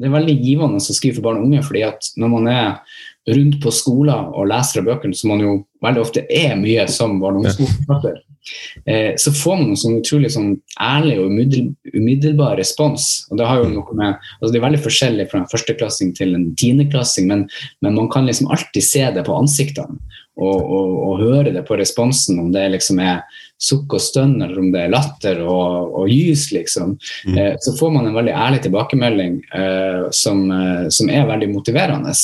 det er veldig givende å skrive for barn og unge. fordi at når man er rundt på skoler og leser av bøkene, som man jo veldig ofte er mye som barn og ungdomsforfatter, eh, så får man en sånn utrolig sånn ærlig og umiddelbar respons. og Det har jo noe med, altså det er veldig forskjellig fra en førsteklassing til en tiendeklassing, men, men man kan liksom alltid se det på ansiktene og, og, og høre det på responsen, om det liksom er sukk og stønn, eller om det er latter og, og gys, liksom. Mm. Eh, så får man en veldig ærlig tilbakemelding eh, som, eh, som er veldig motiverende.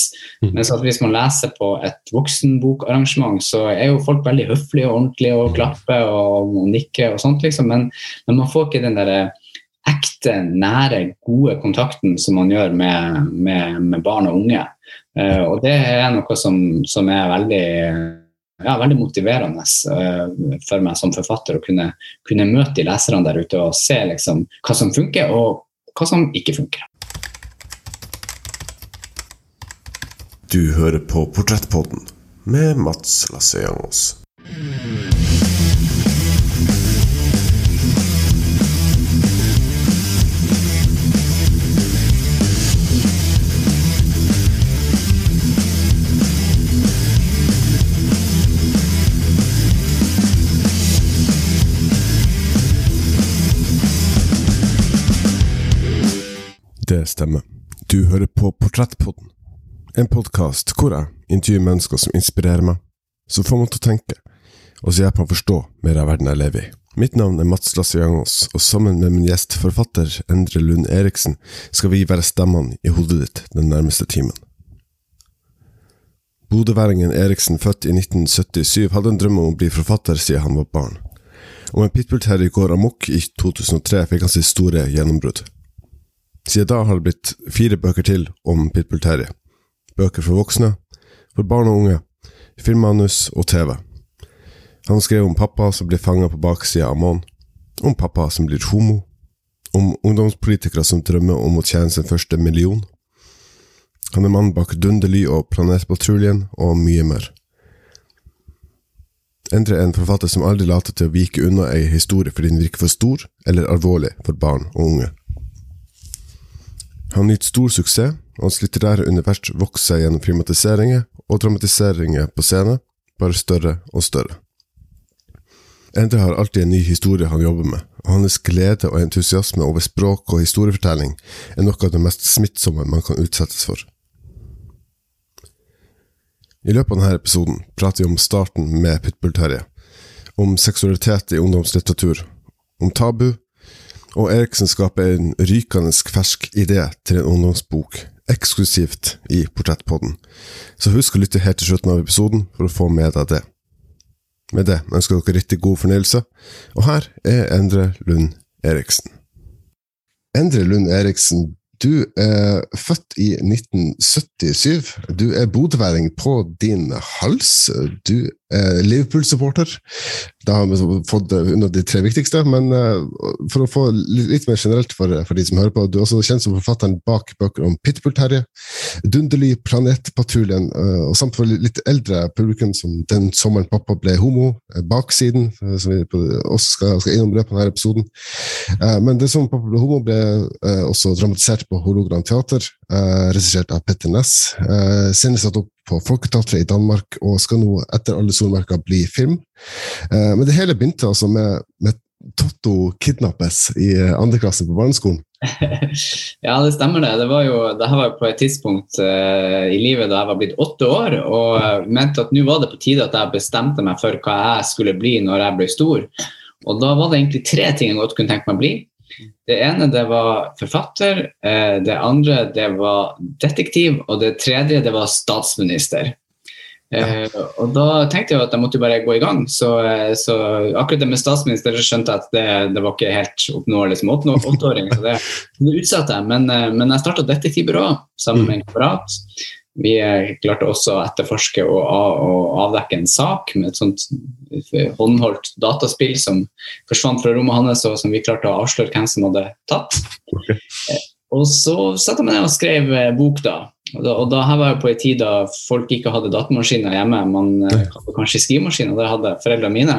Mm. Mens at hvis man leser på et voksenbokarrangement, så er jo folk veldig høflige og ordentlige og klapper og, og nikker og sånt, liksom. Men, men man får ikke den derre ekte, nære, gode kontakten som man gjør med, med, med barn og unge. Eh, og det er noe som, som er veldig, ja, veldig motiverende eh, for meg som forfatter å kunne, kunne møte de leserne der ute og se liksom, hva som funker og hva som ikke funker. Du hører på Portrettpodden med Mats Lasseangos. Det stemmer. Du hører på Portrettpodden. En podkast hvor jeg intervjuer mennesker som inspirerer meg, som får meg til å tenke, og så meg å forstå mer av verden jeg lever i. Mitt navn er Mats Lasse-Jangås, og sammen med min gjest, forfatter Endre Lund Eriksen, skal vi være stemmene i hodet ditt den nærmeste timen. Bodøværingen Eriksen, født i 1977, hadde en drøm om å bli forfatter siden han var barn. Om en pitbull-terrier går amok i 2003, fikk han sitt store gjennombrudd. Siden da har det blitt fire bøker til om Pitbull Terje. Bøker for voksne, for barn og unge, filmmanus og TV. Han skrev om pappa som blir fanga på baksida av månen, om pappa som blir homo, om ungdomspolitikere som drømmer om å tjene sin første million. Han er mannen bak Dunderly og Planetpatruljen, og mye mer. Endre er en forfatter som aldri later til å vike unna ei historie fordi den virker for stor eller alvorlig for barn og unge. Han nyter stor suksess, og hans litterære univers vokser gjennom filmatiseringer og dramatiseringer på scenen, bare større og større. Endre har alltid en ny historie han jobber med, og hans glede og entusiasme over språk og historiefortelling er noe av det mest smittsomme man kan utsettes for. I løpet av denne episoden prater vi om starten med Pitbull-Terje, om seksualitet i ungdomslitteratur, om tabu, og Eriksen skaper en rykende fersk idé til en ungdomsbok, eksklusivt i Portrettpodden. Så husk å lytte helt til slutten av episoden for å få med deg det. Med det ønsker dere riktig god fornøyelse, og her er Endre Lund Eriksen. Endre Lund Eriksen, du er født i 1977. Du er bodøværing på din hals. Du Liverpool-supporter. Da har vi fått under de tre viktigste, men uh, for å få litt mer generelt for, for, de som hører på, du er også kjent som forfatteren bak bøker om Pitbull-Terje, Dunderly, Planetpatruljen, og samt for litt eldre publikum som Den sommeren pappa ble homo, Baksiden, som vi også skal, skal innom løpet av denne episoden. men Den sommeren pappa ble homo ble også dramatisert på Hologram Teater, regissert av Petter Næss. senest satt opp på Folketeatret i Danmark, og skal nå etter alle solmerker bli film. Eh, men det hele begynte altså med, med Totto kidnappes i andre klasse på barneskolen. ja, det stemmer det. Det, var jo, det her var på et tidspunkt uh, i livet da jeg var blitt åtte år og mente at nå var det på tide at jeg bestemte meg for hva jeg skulle bli når jeg ble stor. Og da var det egentlig tre ting jeg godt kunne tenke meg å bli. Det ene det var forfatter, uh, det andre det var detektiv, og det tredje det var statsminister. Uh, og da tenkte jeg at jeg måtte bare gå i gang. Så, så akkurat det med statsminister skjønte jeg at det, det var ikke helt oppnåelig som åtteåring. Så det, det utsatte jeg. Men, men jeg starta detektivbyrå sammen med en kamerat. Vi klarte også å etterforske og, avdekke en sak med et sånt håndholdt dataspill som forsvant fra rommet hans, og som vi klarte å avsløre hvem som hadde tatt. Okay. Og så satte jeg meg ned og skrev bok, da. Og da, og da her var jeg på en tid da folk ikke hadde datamaskiner hjemme. Man eh, hadde kanskje skrivemaskin, og det hadde foreldrene mine.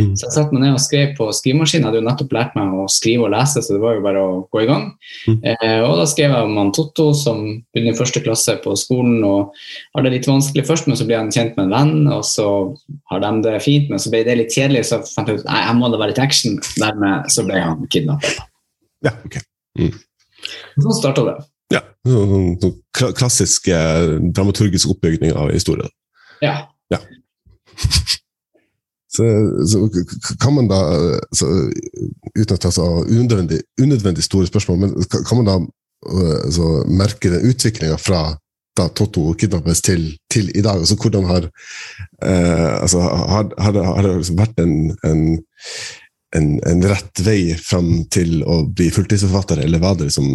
Mm. Så jeg satte meg ned og skrev på skrivemaskin. Jeg hadde jo nettopp lært meg å skrive og lese, så det var jo bare å gå i gang. Mm. Eh, og da skrev jeg om han Totto, som begynner i første klasse på skolen og har det litt vanskelig først, men så blir han kjent med en venn, og så har de det fint, men så ble det litt kjedelig, så fant jeg ut nei, jeg må da være litt action. Dermed så ble han kidnappet. Ja, ok. Sånn starta det. Ja, sånn, sånn, sånn kla- klassisk eh, dramaturgisk oppbygning av historien. Ja. Så, så k- kan man da, eh, så, uten å ta så unødvendig, unødvendig store spørsmål, men kan man da eh, så merke den utviklinga fra da Totto kidnappes til, til i dag? Altså hvordan har eh, altså, har, har, har det liksom vært en, en, en, en rett vei fram til å bli fulltidsforfatter, eller var det liksom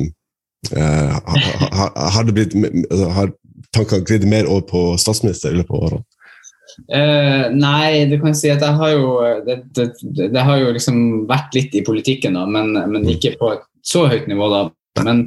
eh, har, har, har det blitt altså, Har tankene glidd mer over på statsminister eller på årene? Uh, nei, du kan si at jeg har jo det, det, det har jo liksom vært litt i politikken, da, men, men ikke på et så høyt nivå. da. Men,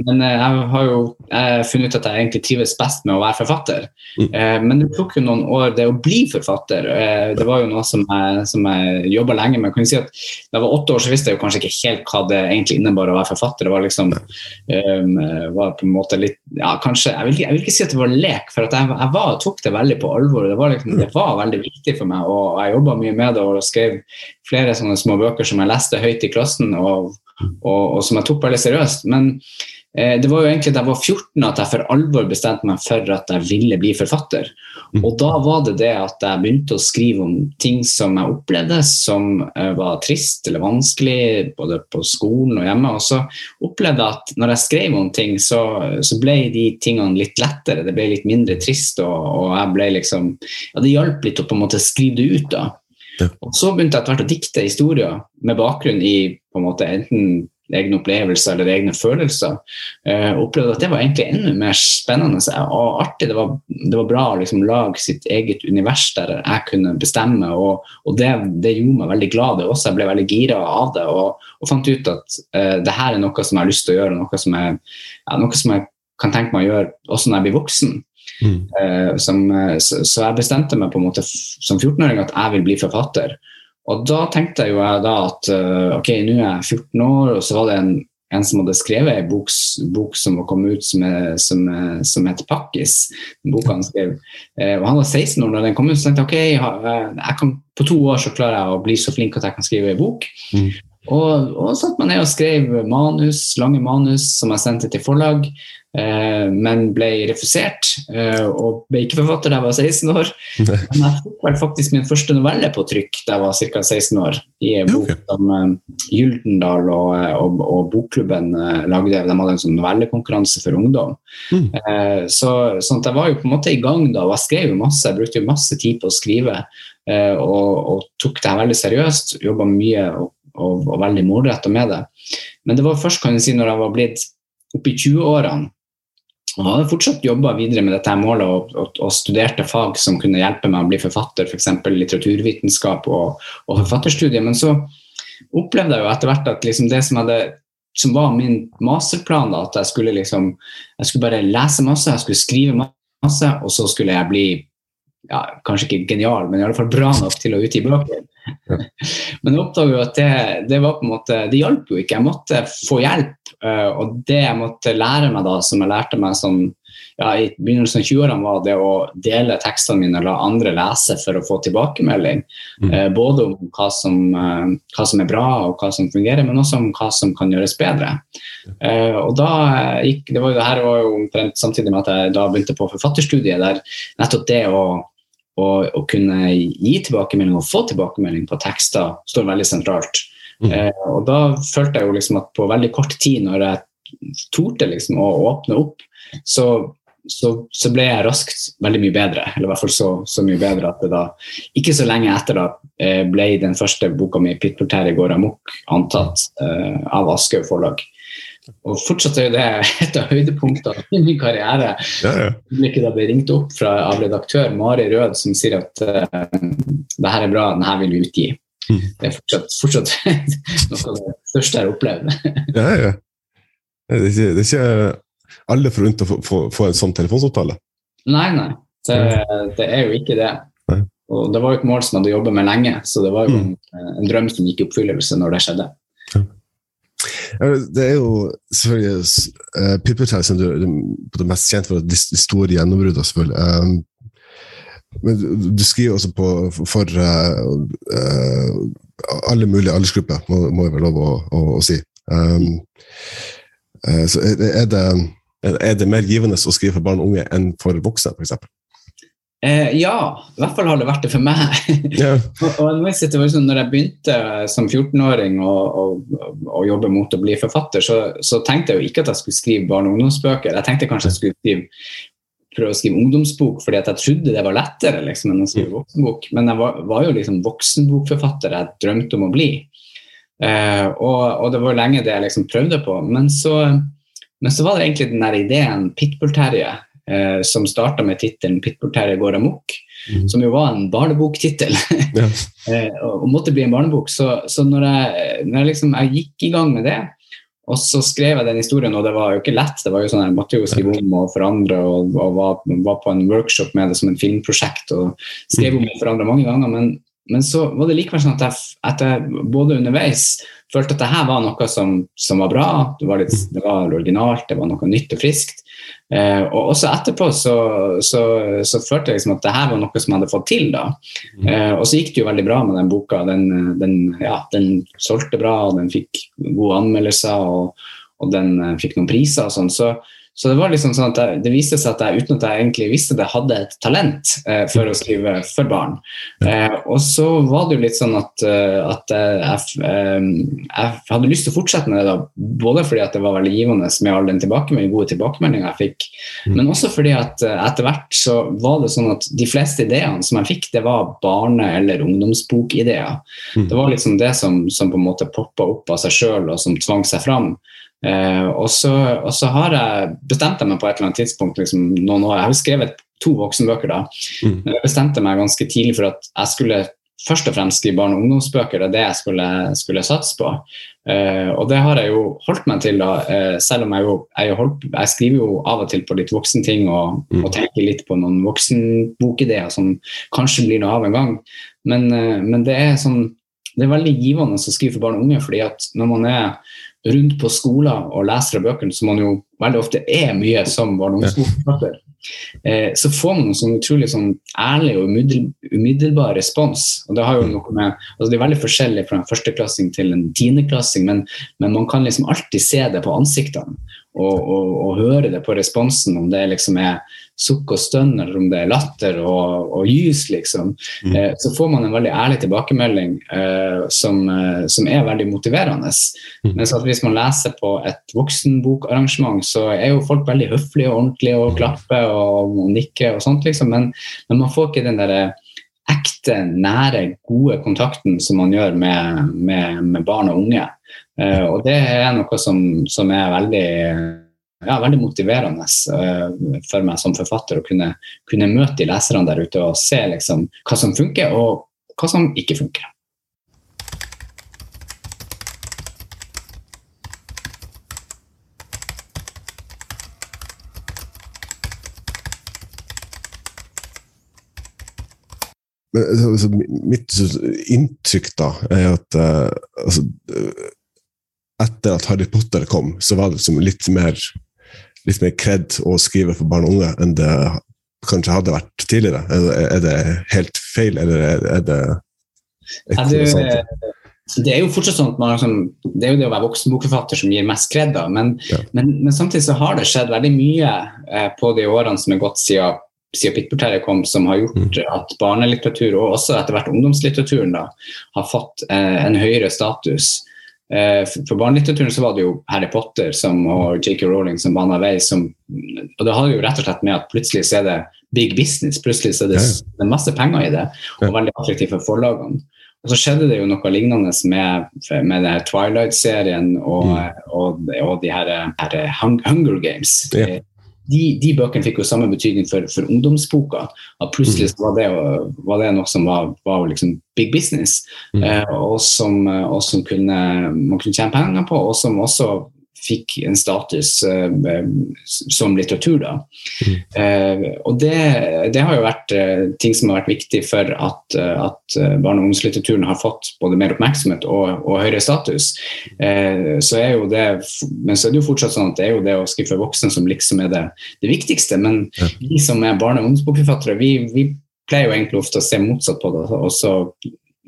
men eh, jeg har jo jeg funnet ut at jeg egentlig trives best med å være forfatter. Mm. Eh, men det tok jo noen år, det å bli forfatter. Eh, det var jo noe som jeg, som jeg jobba lenge med. Kan si at Da jeg var åtte år, så visste jeg jo kanskje ikke helt hva det egentlig innebar å være forfatter. Det var liksom um, var på en måte litt ja, kanskje, jeg vil, jeg vil ikke si at det var lek, for jeg, jeg var, tok det veldig på alvor. Det var, liksom, det var veldig viktig for meg, og jeg jobba mye med det og skrev flere sånne små bøker som jeg leste høyt i klassen, og, og, og som jeg tok veldig seriøst. Men eh, det var jo egentlig da jeg var 14 at jeg for alvor bestemte meg for at jeg ville bli forfatter. Mm. Og da var det det at jeg begynte å skrive om ting som jeg opplevde som eh, var trist eller vanskelig, både på skolen og hjemme. Og så opplevde jeg at når jeg skrev om ting, så, så ble de tingene litt lettere. Det ble litt mindre trist, og, og jeg ble liksom Ja, det hjalp litt å på en måte skrive det ut, da. Og så begynte jeg etter hvert å dikte historier med bakgrunn i på en måte enten egne opplevelser eller egne følelser. Eh, opplevde at det var egentlig enda mer spennende og artig. Det var, det var bra å liksom lage sitt eget univers der jeg kunne bestemme, og, og det, det gjorde meg veldig glad. Det også. Jeg ble veldig gira av det og, og fant ut at eh, det her er noe som jeg har lyst til å gjøre, noe som jeg, ja, noe som jeg kan tenke meg å gjøre også når jeg blir voksen. Mm. Eh, som, eh, så, så jeg bestemte meg på en måte som 14-åring at jeg vil bli forfatter. Og da tenkte jeg jo da at eh, ok, nå er jeg 14 år, og så var det en, en som hadde skrevet en bok, bok som var kommet ut som, som, som heter Pakkis. Boka han skrev. Og han var 16 år da den kom ut, så tenkte jeg ok, jeg, jeg kan, på to år så klarer jeg å bli så flink at jeg kan skrive en bok. Mm. Og, og satt meg ned og skrev manus, lange manus som jeg sendte til forlag, eh, men ble refusert. Eh, og ble ikke forfatter da jeg var 16 år. Men jeg fikk vel faktisk min første novelle på trykk da jeg var ca. 16 år. I en bok som eh, Gyldendal og, og, og Bokklubben eh, lagde. De hadde en sånn novellekonkurranse for ungdom. Mm. Eh, så, sånn jeg var jo på en måte i gang da, og jeg skrev jo masse. Jeg brukte jo masse tid på å skrive. eh, og, og tok det her veldig seriøst. Jobba mye og, og, og veldig målretta med det. Men det var først kan jeg si, når jeg var blitt oppe i 20-årene og hadde fortsatt jobba videre med dette målet og, og, og studerte fag som kunne hjelpe meg å bli forfatter, f.eks. litteraturvitenskap og, og forfatterstudiet. Men så opplevde jeg jo etter hvert at liksom det som, hadde, som var min masterplan, da, at jeg skulle, liksom, jeg skulle bare lese masse, jeg skulle skrive masse, og så skulle jeg bli ja, kanskje ikke genial, men i alle fall bra nok til å utgi bøker. Men jeg oppdaga jo at det, det var på en måte, det hjalp jo ikke. Jeg måtte få hjelp. eh, og det jeg måtte lære meg da, som jeg lærte meg som, ja, i begynnelsen av 20-årene, var det å dele tekstene mine og la andre lese for å få tilbakemelding. Mm. Eh, både om hva som, eh, hva som er bra og hva som fungerer, men også om hva som kan gjøres bedre. Eh, og da gikk, det var jo, det her var jo omtrent samtidig med at jeg da begynte på forfatterstudiet, der nettopp det å å, å kunne gi tilbakemelding og få tilbakemelding på tekster står veldig sentralt. Mm. Eh, og da følte jeg jo liksom at på veldig kort tid, når jeg torde liksom å åpne opp, så, så, så ble jeg raskt veldig mye bedre. Eller i hvert fall så, så mye bedre at det da ikke så lenge etter da eh, ble den første boka mi 'Pitbull-Terje går amok' antatt eh, av Aschehoug forlag. Og fortsatt er jo det et av høydepunktene i min karriere Ja, ja. da ble ringt opp fra, av redaktør Mari Rød som sier at uh, det her er bra, den her vil vi utgi. Mm. Det er fortsatt, fortsatt noe av det største jeg har opplevd. ja, ja. Det er ikke, det er ikke alle forunt å få, få, få en sånn telefonsamtale? Nei, nei. Det, det, er jo ikke det. Nei. Og det var jo et mål som jeg hadde jobbet med lenge, så det var jo Mm. en, en drøm som gikk i oppfyllelse når det skjedde. Ja, Det er jo selvfølgelig uh, Pippertell som er mest kjent for de store gjennombruddene, selvfølgelig. Um, men du, skriver også på for uh, uh, alle mulige aldersgrupper, må, må jeg vel lov å, å, å si. Um, så det, er, det, er det mer givende å skrive for barn og unge enn for voksne, f.eks.? Eh, ja, i hvert fall har det vært det for meg. Yeah. og, og situasjon, når jeg begynte som 14-åring å, jobbe mot å bli forfatter, så, så tenkte jeg jo ikke at jeg skulle skrive barne- og ungdomsbøker. Jeg tenkte kanskje jeg skulle skrive, prøve å skrive ungdomsbok, fordi jeg trodde det var lettere liksom, enn å skrive voksenbok. Men jeg var, var jo liksom voksenbokforfatter jeg drømte om å bli. Eh, og, og det var lenge det jeg liksom prøvde på. Men så, men så var det egentlig den der ideen Pitbull-Terje, eh, som starta med tittelen 'Pitbull-Terje går amok', mm. som jo var en barneboktittel. Yes. eh, og, og måtte bli en barnebok. Så, så når, jeg, når jeg, liksom, jeg gikk i gang med det, og så skrev jeg den historien, og det var jo ikke lett. det var jo sånn Jeg måtte jo skrive om og forandre, og, og var, var på en workshop med det som en filmprosjekt. og Skrev om og forandra mange ganger. Men, men så var det likevel sånn at jeg, at jeg både underveis følte at det her var noe som, som var bra. Det var, litt, det var originalt, det var noe nytt og friskt. Eh, og også etterpå så, så, så følte jeg liksom at det her var noe som jeg hadde fått til. da. Eh, og så gikk det jo veldig bra med den boka. Den, den, ja, den solgte bra, og den fikk gode anmeldelser, og, og den eh, fikk noen priser og sånn. Så, så det var liksom sånn at jeg, det viste seg at jeg uten at jeg egentlig visste det, hadde et talent eh, for å skrive for barn. Eh, og så var det jo litt sånn at, eh, at jeg, eh, jeg hadde lyst til å fortsette med det, da, både fordi at det var veldig givende med all den tilbakemelding, gode tilbakemeldinga jeg fikk, men også fordi at eh, etter hvert så var det sånn at de fleste ideene som jeg fikk, det var barne- eller ungdomsbokideer. Mm. Det var liksom det som, som på en måte poppa opp av seg sjøl, og som tvang seg fram. Eh, og, så, og så har jeg bestemt meg på et eller annet tidspunkt liksom, noen år, Jeg har jo skrevet to voksenbøker da, Mm. men jeg bestemte meg ganske tidlig for at jeg skulle først og fremst skrive barne- og ungdomsbøker. Det er det jeg skulle, skulle satse på. Eh, og det har jeg jo holdt meg til, da, eh, selv om jeg jo jeg, holdt, jeg skriver jo av og til på litt voksenting og, Mm. og tenker litt på noen voksenbokideer som kanskje blir noe av en gang. Men, eh, men det er sånn det er veldig givende å skrive for barn og unge, fordi at når man er rundt på skoler og leser av bøkene, som man jo veldig ofte er mye som barne- og ungdomsbokforfatter, eh, så får man en sånn utrolig sånn ærlig og umiddelbar respons. Og det har jo noe med, altså det er veldig forskjellig fra en førsteklassing til en tiendeklassing, men, men man kan liksom alltid se det på ansiktene og, og, og høre det på responsen, om det liksom er sukk og stønn, eller om det er latter og, og gys, liksom. Mm. Eh, så får man en veldig ærlig tilbakemelding eh, som, eh, som er veldig motiverende. Mm. Mens at hvis man leser på et voksenbokarrangement, så er jo folk veldig høflige og ordentlige og klapper og, og nikker og sånt, liksom. Men, men man får ikke den derre ekte, nære, gode kontakten som man gjør med, med, med barn og unge. Eh, og det er noe som, som er veldig ja, veldig motiverende eh, for meg som forfatter å kunne, kunne møte de leserne der ute og se liksom, hva som funker, og hva som ikke funker. Men, altså, mitt inntrykk da er at uh, altså, etter at Harry Potter kom, så var det liksom litt mer litt mer kred å skrive for barn og unge enn det kanskje hadde vært tidligere. Er det, det helt feil, eller er, er det det, det er jo fortsatt sånn at man liksom, det er jo det å være voksenbokforfatter som gir mest kred. Men, Ja. men, men samtidig så har det skjedd veldig mye eh, på de årene som er gått siden, siden Pitbull-Terje kom, som har gjort at barnelitteratur, og også etter hvert ungdomslitteraturen, da, har fått eh, en høyere status. Eh, for barnelitteraturen så var det jo Harry Potter som, og J.K. Rowling som bana vei. Som, og det hadde jo rett og slett med at plutselig så er det big business. Plutselig så er det, det er masse penger i det, og veldig attraktivt for forlagene. Og så skjedde det jo noe lignende med, med Twilight-serien og, og, og de her, her Hunger Games. Ja. De, de bøkene fikk jo samme betydning for, for ungdomsboka. At plutselig så var det, var det noe som var, var liksom big business, Mm. eh, og, som, og som kunne, man kunne tjene penger på, og som også fikk en status uh, som litteratur. Da. Mm. Uh, og det, det, har jo vært ting som har vært viktig for at, at barne- og ungdomslitteraturen har fått både mer oppmerksomhet og, og høyere status. så er jo det, men så er det jo fortsatt sånn at det er jo det å skrive for voksne som liksom er det, det viktigste. Men ja. vi som er barne- og ungdomsbokforfattere, vi, vi pleier jo egentlig ofte å se motsatt på det. og så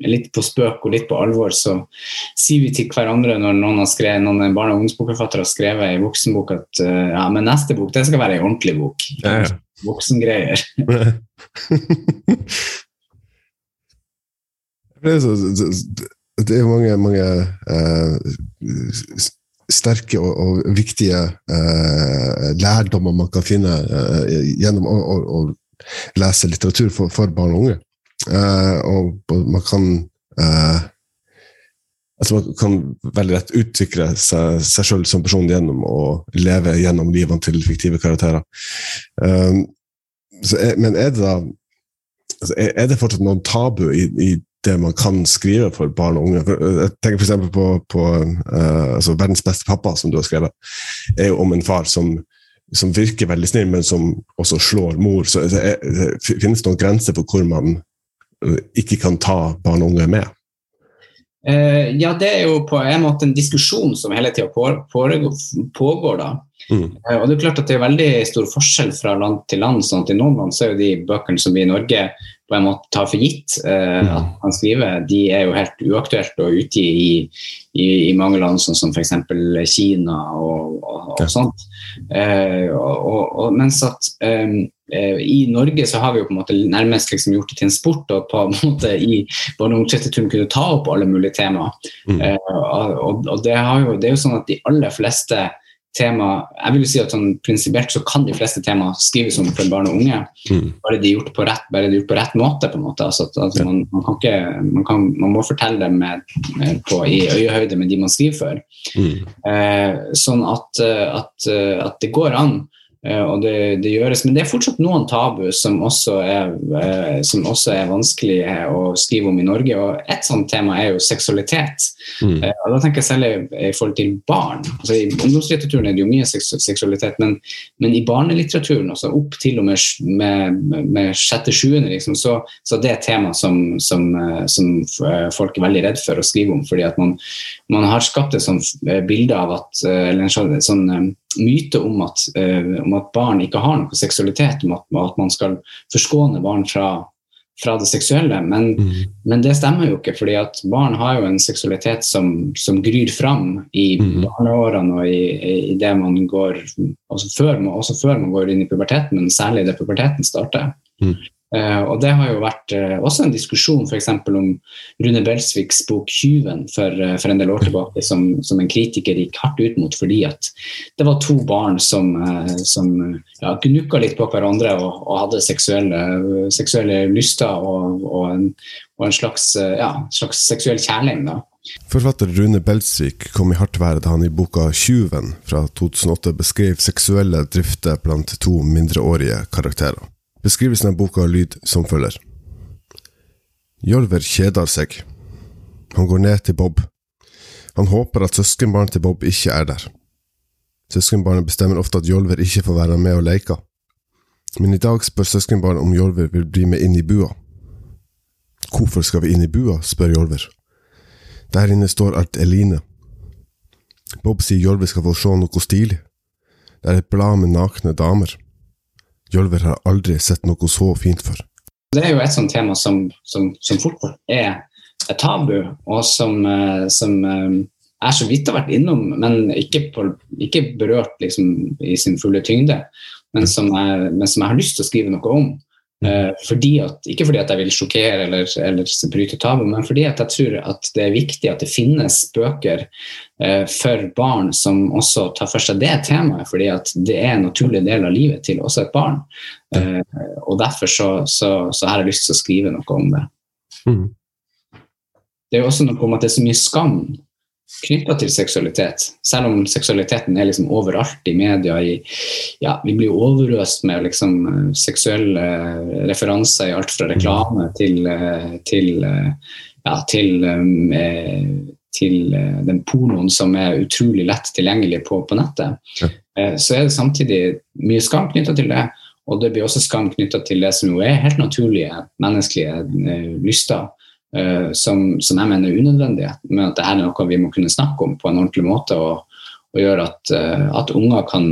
litt på spøk og litt på alvor, så sier vi til hverandre når noen, har skrevet, noen barne- og ungdomsbokforfattere har skrevet i voksenbok at uh, ja, men neste bok det skal være ei ordentlig bok. Ja, ja. Voksengreier. det er mange, mange uh, sterke og, og viktige uh, lærdommer man kan finne gjennom å, å, å lese litteratur for, for barn og unge. Uh, og man kan uh, altså Man kan veldig rett utvikle seg, seg selv som person gjennom å leve gjennom livene til fiktive karakterer. Um, er, men er det da altså er det fortsatt noen tabu i, i, det man kan skrive for barn og unge? Jeg tenker f.eks. på, på uh, altså 'Verdens beste pappa', som du har skrevet. er jo om en far som som virker veldig snill, men som også slår mor. Så det, er, det finnes noen grenser for hvor man ikke kan ta barn og unge med? Uh, ja, det er jo på en måte en diskusjon som hele tida pågår. da. Mm. Uh, og det er klart at det er veldig stor forskjell fra land til land. sånn at I noen land så er jo de bøkene som vi i Norge på en måte tar for gitt mm. at man skriver, de er jo helt uaktuelt å utgi i, i, i, mange land, sånn som f.eks. Kina og, og, og sånt. Og, og, mens at um, Eh, I Norge så har vi jo på en måte nærmest liksom gjort det til en sport og på en måte i barne- og ungdomslitteraturen kunne ta opp alle mulige temaer. Mm. Og, og det, jo, det, er jo sånn at de aller fleste tema Jeg vil si at sånn prinsipielt så kan de fleste tema skrives om for barn og unge. Mm. Bare de er gjort på rett, bare de gjort på rett måte. på en måte. Altså, altså, man, man, kan ikke, man, kan, man, må fortelle dem med, med på, i øyehøyde med de man skriver for. Mm. Eh, sånn at, at, at, det går an. Eh, og det, det, gjøres, Men det er fortsatt noen tabu som også, er, eh, som også er vanskelig eh, å skrive om i Norge. og Et sånt tema er jo seksualitet. Mm. og Da tenker jeg særlig i forhold til barn. Altså I ungdomslitteraturen er det jo mye seksualitet, men, men i barnelitteraturen, også opp til og med, med, med sjette-sjuende, liksom, så, så det er et tema som, som, som, folk er veldig redd for å skrive om. fordi at man, man har skapt et sånt bilde av at eller en sånn, sånn myte om at, uh, om at, barn ikke har noe seksualitet, om at, at man skal forskåne barn fra, fra det seksuelle. Men, mm. men, det stemmer jo ikke, fordi at barn har jo en seksualitet som, som gryr fram i mm. barneårene og i, i, det man går også før, også før, man går inn i puberteten, men særlig da puberteten starter. Mm. Uh, og Det har jo vært uh, også en diskusjon f.eks. om Rune Belsviks bok 'Tyven' for, uh, for, en del år tilbake, som, som, en kritiker gikk hardt ut mot fordi at det var to barn som, som ja, gnukka litt på hverandre og, og hadde seksuelle, seksuelle lyster og, og, en, og en, slags, ja, slags seksuell kjærlighet. Forfatter Rune Belsvik kom i hardt vær da han i boka 'Tjuven' fra 2008 beskrev seksuelle drifter blant to mindreårige karakterer. Beskrivelsen av boka lyd som følger. Jolver kjeder seg. Han går ned til Bob. Han håper at søskenbarnet til Bob ikke er der. Søskenbarnet bestemmer ofte at Jolver ikke får være med og leke. Men i dag spør søskenbarnet om Jolver vil bli med inn i bua. Hvorfor skal vi inn i bua, spør Jolver. Der inne står Art Eline. Bob sier Jolver skal få se noe stilig. Det er et blad med nakne damer. Jølver har aldri sett noe så fint før. Det er jo et sånt tema som, som, som fort er et tabu, og som, eh, som jeg er så vidt har vært innom, men ikke, på, ikke berørt liksom, i sin fulle tyngde. Men som, jeg, men som, jeg, har lyst til å skrive noe om. Uh, fordi at, ikke fordi at jeg vil sjokkere eller, eller bryte tabu, men fordi at jeg tror at det er viktig at det finnes bøker eh, for barn som også tar for seg det temaet, fordi at det er en naturlig del av livet til også et barn. Eh, og Derfor så, så, så, har jeg lyst til å skrive noe om det. Mm. Det er jo også noe om at det er så mye skam knytta til seksualitet. Selv om seksualiteten er liksom overalt i media. I, ja, vi blir overøst med liksom, seksuelle referanser i alt fra reklame til, til, ja, til, til den pornoen som er utrolig lett tilgjengelig på, på nettet, ja. så er det samtidig mye skam knytta til det. Og det blir også skam knytta til det som jo er helt naturlige menneskelige lyster. Som, som, jeg mener er unødvendige, men at dette er noe vi må kunne snakke om på en ordentlig måte. og og gjøre at, eh, at unger kan,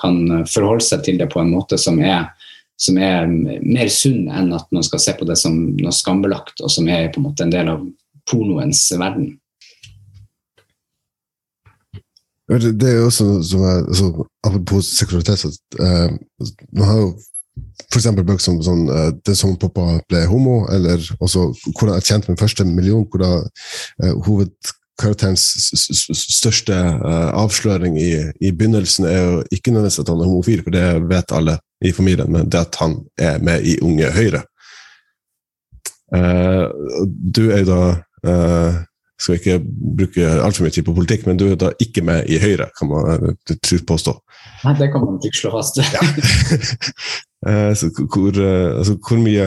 kan, forholde seg til det på en måte som er, som er, mer sunn enn at man skal se på det som noe skambelagt, og som er på en måte en del av pornoens verden. Det er også som jeg, altså, Apropos seksualitet uh, Man har jo f.eks. bøker som sånn, uh, 'Det som pappa ble homo', eller også hvordan jeg tjente min første million, hvor da uh, hovedkarakterens største uh, avsløring i, i, begynnelsen er jo ikke nødvendigvis at han er homofil, for det vet alle i familien, men det at han er med i Unge Høyre. Du er da uh, Skal ikke bruke altfor mye tid på politikk, men du er da ikke med i Høyre, kan man trygt påstå. Nei, det kan man ikke slå fast. ja. så hvor, altså, hvor mye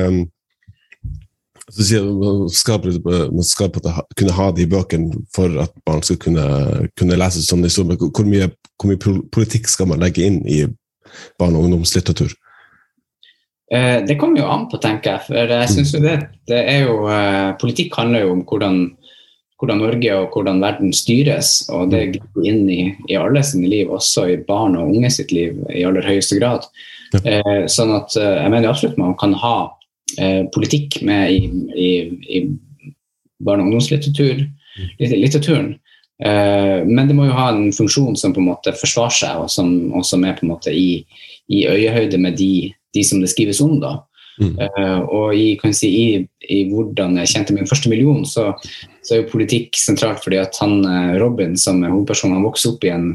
så sier Man skal, man skal kunne ha de bøkene for at barn skal kunne, kunne lese sånne historier. Hvor mye, hvor mye politikk skal man legge inn i barne- og ungdomslitteratur? Eh, det kommer jo an på, tenker jeg. For jeg synes jo det, det er jo, eh, Politikk handler jo om hvordan, hvordan, Norge og hvordan verden styres. Og det griper inn i, i alle sine liv, også i barn og unge sitt liv i aller høyeste grad. Eh, sånn at jeg mener absolutt man kan ha eh, politikk med i, i, i barne- og ungdomslitteraturen. Eh, men det må jo ha en funksjon som på en måte forsvarer seg, og som, og som er på en måte i, i øyehøyde med de, de, som det skrives om. da. Mm. Uh, og i, si, i, i, hvordan jeg tjente min første million, så, så, er jo politikk sentralt. fordi at han, eh, Robin, som er hovedperson, han vokser opp i en,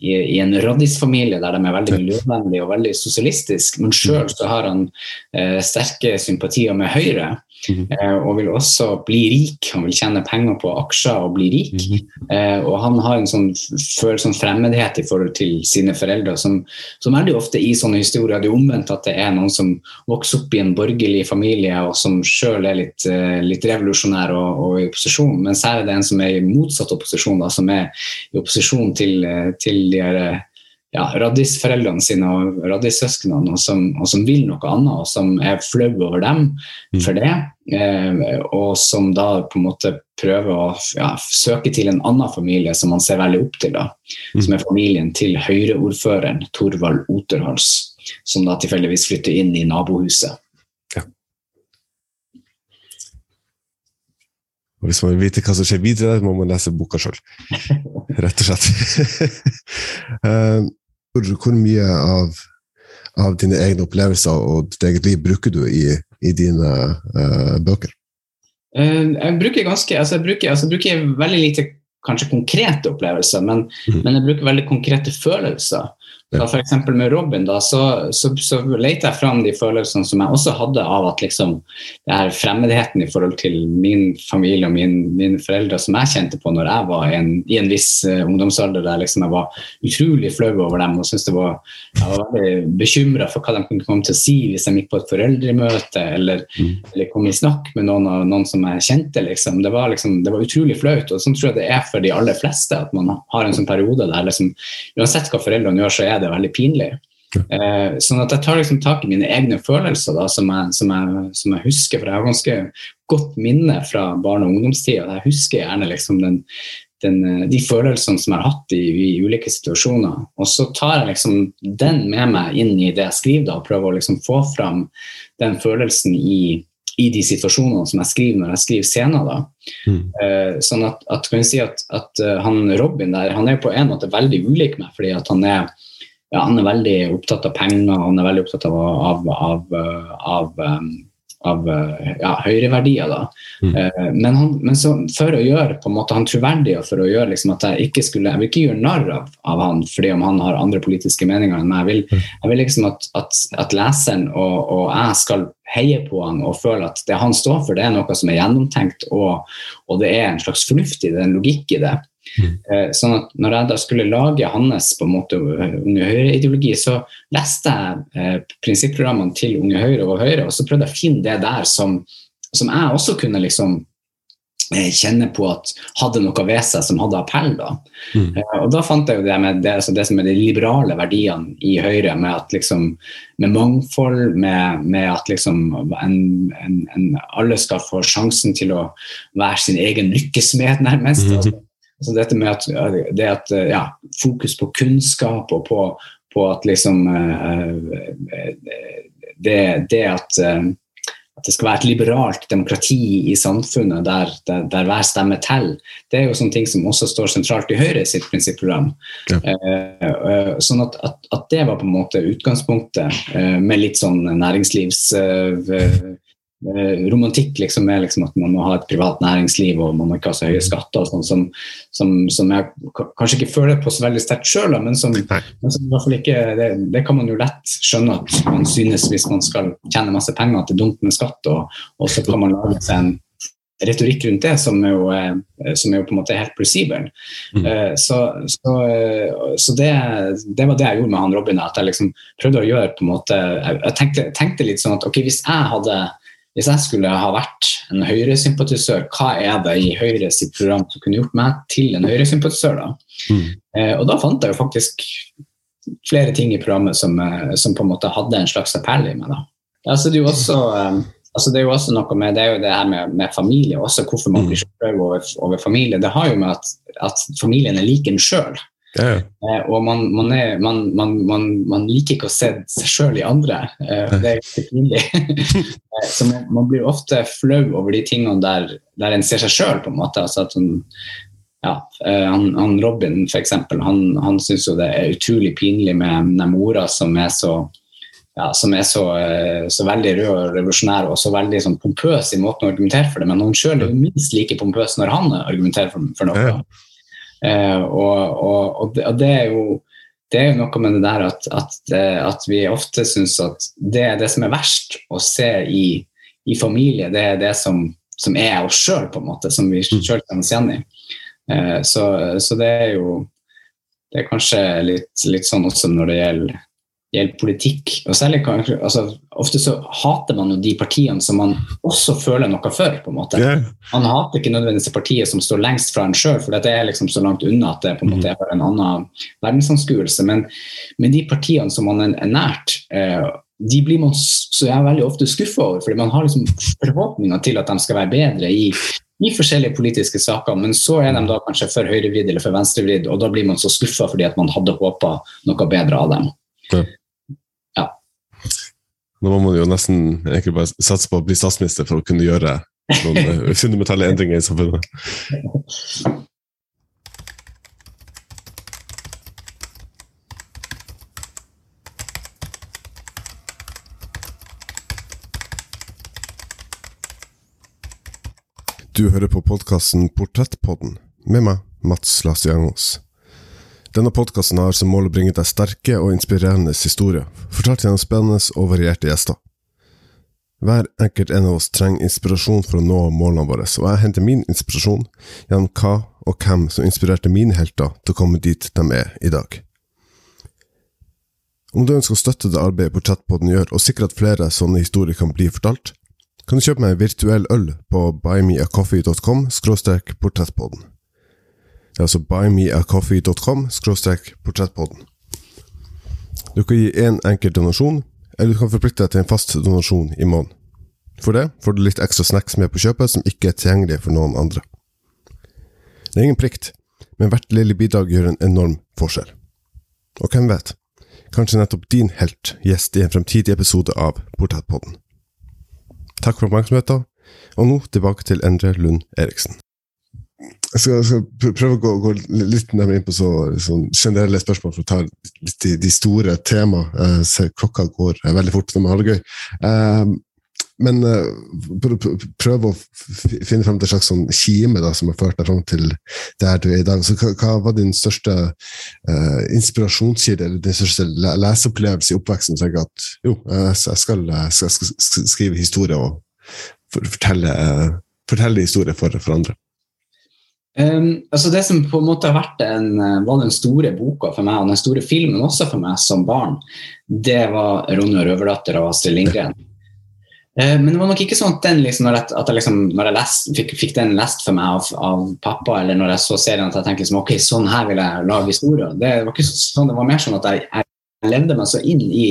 i, i en raddisfamilie der de er veldig miljøvennlige og veldig sosialistiske, men sjøl så har han eh, sterke sympatier med Høyre. Mm -hmm. og vil også bli rik. Han vil tjene penger på aksjer og bli rik. Mm -hmm. og han har en sånn, følelse sånn fremmedhet i forhold til sine foreldre, som, som jo ofte i sånne historier det er omvendt at det er noen som vokser opp i en borgerlig familie og som sjøl er litt, uh, litt revolusjonær og, og, i opposisjon, her er det en som er i motsatt opposisjon, da, som er i opposisjon til, til de her ja, raddisforeldrene sine og raddissøsknene, og, og som vil noe annet, og som er flau over dem mm. for det. Eh, og som da på en måte prøver å ja, søke til en annen familie som man ser veldig opp til, da, mm. som er familien til Høyre-ordføreren Torvald Oterhals, som da tilfeldigvis flytter inn i nabohuset. Og hvis man vil vite hva som skjer videre, må man lese boka sjøl. Rett og slett. hvor, hvor mye av, av, dine egne opplevelser og ditt eget liv bruker du i, i dine uh, bøker? Uh, jeg bruker ganske, altså jeg bruker, altså jeg bruker veldig lite kanskje konkrete opplevelser, men, mm. men jeg bruker veldig konkrete følelser. Ja. F.eks. med Robin, da, så, så, så leter jeg fram de følelsene som jeg også hadde av at liksom, det her fremmedheten i forhold til min familie og min, mine foreldre som jeg kjente på når jeg var en, i en viss uh, ungdomsalder der liksom jeg var utrolig flau over dem og syntes det var, jeg var veldig bekymra for hva de kunne komme til å si hvis de gikk på et foreldremøte eller, mm. eller kom i snakk med noen, noen som jeg kjente. Liksom. Det, var liksom, det var utrolig flaut. og Sånn tror jeg det er for de aller fleste, at man har en sånn periode der liksom, uansett hva foreldrene gjør, så er er det veldig pinlig. Eh, sånn at jeg tar liksom tak i mine egne følelser da, som, jeg, som, jeg, som, jeg, husker. For jeg har ganske godt minne fra barne- og ungdomstida. Jeg husker gjerne liksom den, den, de følelsene som jeg har hatt i, i, ulike situasjoner. Og så tar jeg liksom den med meg inn i det jeg skriver, da, og prøver å liksom få fram den følelsen i, i de situasjonene som jeg skriver når jeg skriver scener. da. Mm. Uh, sånn at, at, kan jeg si at, at uh, han Robin der, han er på en måte veldig ulik meg, fordi at han er ja, han er veldig opptatt av penger, han er veldig opptatt av, av, av, av, um, av ja, høyreverdier. Da. Mm. Uh, men, han, men så, for å gjøre på en måte han troverdig, og for å gjøre liksom, at jeg ikke skulle, jeg vil ikke gjøre narr av, av, han fordi om han har andre politiske meninger enn meg. Jeg vil, mm. jeg vil liksom at, at, at leseren og, og, jeg skal heie på han og føle at det han står for, det er noe som er gjennomtenkt, og, og det er en slags fornuft i det, en logikk i det. Mm. Sånn at når jeg da skulle lage hans på en måte Unge Høyre-ideologi, så leste jeg eh, prinsipprogrammene til Unge Høyre og Høyre, og så prøvde jeg å finne det der som, som jeg også kunne liksom eh, kjenne på at hadde noe ved seg som hadde appell. Da. Mm. Eh, og da fant jeg jo det med det, altså det som er de liberale verdiene i Høyre, med at liksom med mangfold, med, med at liksom en, en, en, alle skal få sjansen til å være sin egen lykkesmed, nærmest. Mm. Altså, altså dette med at, det at ja, fokus på kunnskap og på, på at liksom eh, eh, det, det at eh, at det skal være et liberalt demokrati i samfunnet der, der, der hver stemme teller. Det er jo sånne ting som også står sentralt i Høyre sitt prinsipprogram. Ja. Sånn at, at, at, det var på en måte utgangspunktet, med litt sånn næringslivs... Eh, romantikk liksom er liksom at man må ha et privat næringsliv og man må ikke ha så høye skatter. og sånn som, som, som, jeg kanskje ikke føler på så veldig sterkt sjøl, men, som, men som i hvert fall ikke, det, det, kan man jo lett skjønne at man synes hvis man skal tjene masse penger at det er dumt med skatt, og, og så kan man lage seg en retorikk rundt det som er jo, som er jo på en måte helt plausibel. Mm. Så, så, så det, det, var det jeg gjorde med han Robin. At jeg liksom prøvde å gjøre på en måte Jeg tenkte, tenkte litt sånn at ok, hvis jeg hadde hvis jeg skulle ha vært en Høyre-sympatisør, hva er det i Høyre sitt program som kunne gjort meg til en Høyre-sympatisør? da? Mm. Eh, og da fant jeg jo faktisk flere ting i programmet som, som, på en måte hadde en slags appell i meg. da. Altså, det, er jo også, eh, altså, det er jo også noe med det er jo det her med, med familie, også hvorfor man blir så flau over, over, familie. Det har jo med at, at familien er lik en sjøl. Yeah. ja. og man, man, er, man, man, liker ikke å se seg sjøl i andre. Eh, det er ikke pinlig. eh, så man, blir ofte flau over de tingene der, der en ser seg sjøl, på en måte. Altså hun, ja, han, han Robin, for eksempel, han, han syns jo det er utrolig pinlig med den mora som er så ja, som er så, så, veldig rød og revolusjonær og så veldig sånn, pompøs i måten å argumentere for det, men hun sjøl er jo minst like pompøs når han argumenterer for, for noe. Ja. Eh, og, og, og, det, og, det, er jo det er jo noe med det der at, at, at vi ofte syns at det er det som er verst å se i, i familie, det er det som, som er oss sjøl, på en måte, som vi sjøl kan oss igjen i. Eh, så, så, det er jo det er kanskje litt, litt sånn også når det gjelder gjelder politikk. og særlig kanskje, altså, Ofte så hater man jo de partiene som man også føler noe for. på en måte. Yeah. Man hater ikke nødvendigvis partiet som står lengst fra en sjøl, for det er liksom så langt unna at det på en måte er en annen verdensanskuelse. Men, men de partiene som man er nært, eh, de blir man så jeg er veldig ofte skuffa over, fordi man har liksom forhåpninger til at de skal være bedre i i forskjellige politiske saker, men så er de da kanskje for høyrevridd eller for venstrevridd, og da blir man så skuffa fordi at man hadde håpa noe bedre av dem. Nå må man jo nesten egentlig bare satse på å bli statsminister for å kunne gjøre noen fundamentale endringer i samfunnet. Du hører på podkasten Portrettpodden med meg, Mats Lasiangos. Denne podkasten har som mål å bringe deg sterke og inspirerende historier, fortalt gjennom spennende og varierte gjester. Hver enkelt en av oss trenger inspirasjon for å nå målene våre, og jeg henter min inspirasjon gjennom hva og hvem som inspirerte mine helter til å komme dit de er i dag. Om du ønsker å støtte det arbeidet Portrettpodden gjør, og sikre at flere sånne historier kan bli fortalt, kan du kjøpe meg en virtuell øl på buymeacoffee.com portrettpodden. Det er altså buymeacoffee.com portrettpodden. Du kan gi én en enkel donasjon, eller du kan forplikte deg til en fast donasjon i måneden. For det får du litt ekstra snacks med på kjøpet som ikke er tilgjengelig for noen andre. Det er ingen plikt, men hvert lille bidrag gjør en enorm forskjell. Og hvem vet, kanskje nettopp din helt gjest i en fremtidig episode av Portrettpodden. Takk for oppmerksomheten, og nå tilbake til Endre Lund Eriksen. Jeg skal, skal prøve å gå, gå, litt nærmere inn på så, sånn generelle spørsmål for å ta litt de, de store temaene. Eh, klokka går veldig fort når man har det gøy. Eh, men eh, prøve å finne frem til en slags sånn kime da, som har ført deg fram til der du er i dag. Så hva, hva var din største eh, inspirasjonskilde, eller din største leseopplevelse i oppveksten? Så jeg at jo, jeg skal, skal, skal skrive historie og fortelle, fortelle historie for, for andre. Um, altså det som på en måte har vært en, var den store boka for meg, og den store filmen også for meg som barn, det var og røverdatter' av Astrid Lindgren. Uh, men det var nok ikke sånn at, den, liksom, når jeg, at jeg, liksom, når jeg lest, fikk, fikk, den lest for meg av, av, pappa, eller når jeg så serien, at jeg tenkte liksom, ok, sånn her vil jeg lage historier. Det var ikke sånn, det var mer sånn at jeg levde meg så inn i,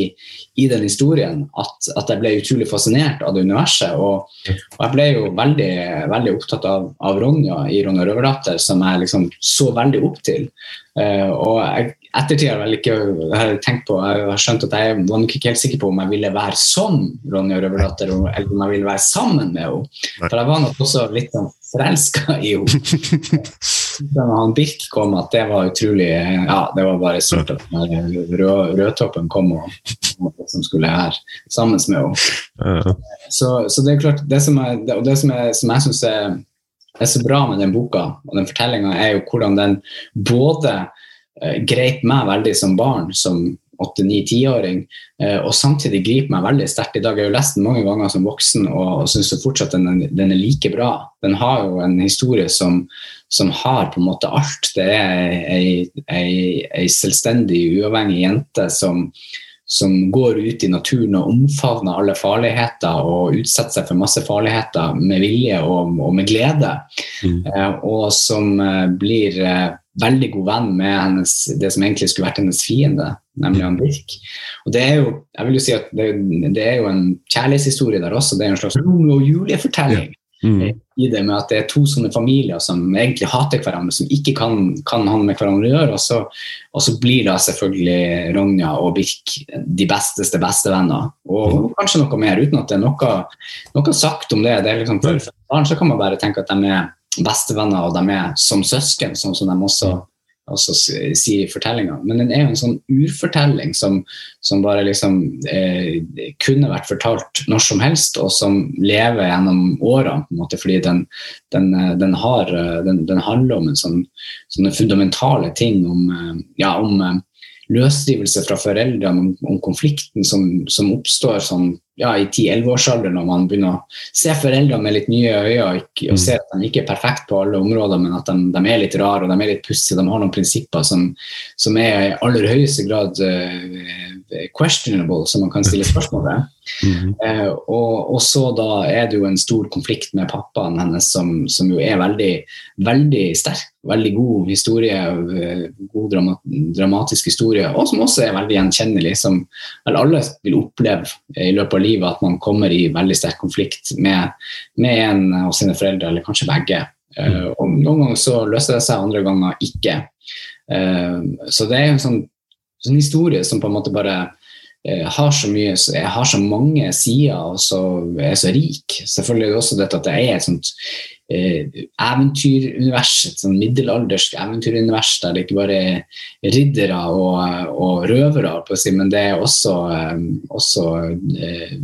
i den historien at, at, jeg ble utrolig fascinert av det universet. Og, og jeg ble jo veldig, veldig opptatt av, av, Ronja i Ronja Røverdatter, som jeg liksom så veldig opp til. Uh, og jeg, ettertid har jeg ikke jeg tenkt på, jeg har skjønt at jeg var nok ikke helt sikker på om jeg ville være som Ronja Røverdatter, eller om jeg ville være sammen med henne. For jeg var nok også litt sånn forelska i henne. Da han Birk kom, at det var utrolig Ja, det var bare sort at rød, Rødtoppen kom og, og som skulle være sammen med henne. Så, så, det er klart, det som, er, det, det som, er, som jeg syns er, er så bra med den boka og den fortellinga, er jo hvordan den både Eh, grep meg veldig som barn, som åtte-ni-tiåring, eh, og samtidig griper meg veldig sterkt i dag. Jeg har jo lest den mange ganger som voksen og, og syns fortsatt den, den, er like bra. Den har jo en historie som, som har på en måte alt. Det er ei, ei, ei selvstendig, uavhengig jente som, som går ut i naturen og omfavner alle farligheter og utsetter seg for masse farligheter med vilje og, og med glede. Mm. Eh, og som eh, blir eh, veldig god venn med hennes, det som egentlig skulle vært hennes fiende, nemlig han Birk. Og det er jo jeg vil jo si at det, det er jo en kjærlighetshistorie der også. Det er en slags Romeo og Julie-fortelling. Ja. Mm. i det med at det er to sånne familier som egentlig hater hverandre, som ikke kan, kan ha med hverandre gjøre. Og så, og så, blir da selvfølgelig Ronja og Birk de besteste bestevenner. Og mm. kanskje noe mer, uten at det er noe, noe sagt om det. det er liksom, for barn så kan man bare tenke at de er bestevenner, og de er som søsken, sånn som de også, også sier i fortellinga. Men den er jo en sånn urfortelling som, som bare liksom eh, kunne vært fortalt når som helst, og som lever gjennom årene, fordi den, den, den, har, den, den handler om en sånn, sånne fundamentale ting om, eh, ja, om eh, løsrivelse fra foreldrene, om, om konflikten som, som oppstår sånn, ja, i 10-11-årsalderen når man begynner å se foreldrene med litt nye øyne og, og mm. se at de ikke er perfekte på alle områder, men at de, de, er litt rare og de er litt pussige. De har noen prinsipper som, som er i aller høyeste grad uh, questionable, som man kan stille spørsmål ved. Mm uh, og, og, så da er det jo en stor konflikt med pappaen hennes som, som jo er veldig, veldig sterk veldig god historie, eh, god drama, dramatisk historie, og som også er veldig gjenkjennelig. Som vel alle vil oppleve i løpet av livet, at man kommer i veldig sterk konflikt med, med en av sine foreldre, eller kanskje begge. Uh, og Noen ganger så løser det seg, andre ganger ikke. Uh, så det er en sånn, sånn historie som på en måte bare Eh, har så mye, har så mange sider og så er så rik. Selvfølgelig er det også dette at det er et sånt eh, eventyrunivers, et sånn middelaldersk eventyrunivers der det ikke bare er riddere og, og røvere, men det er også, eh, også eh,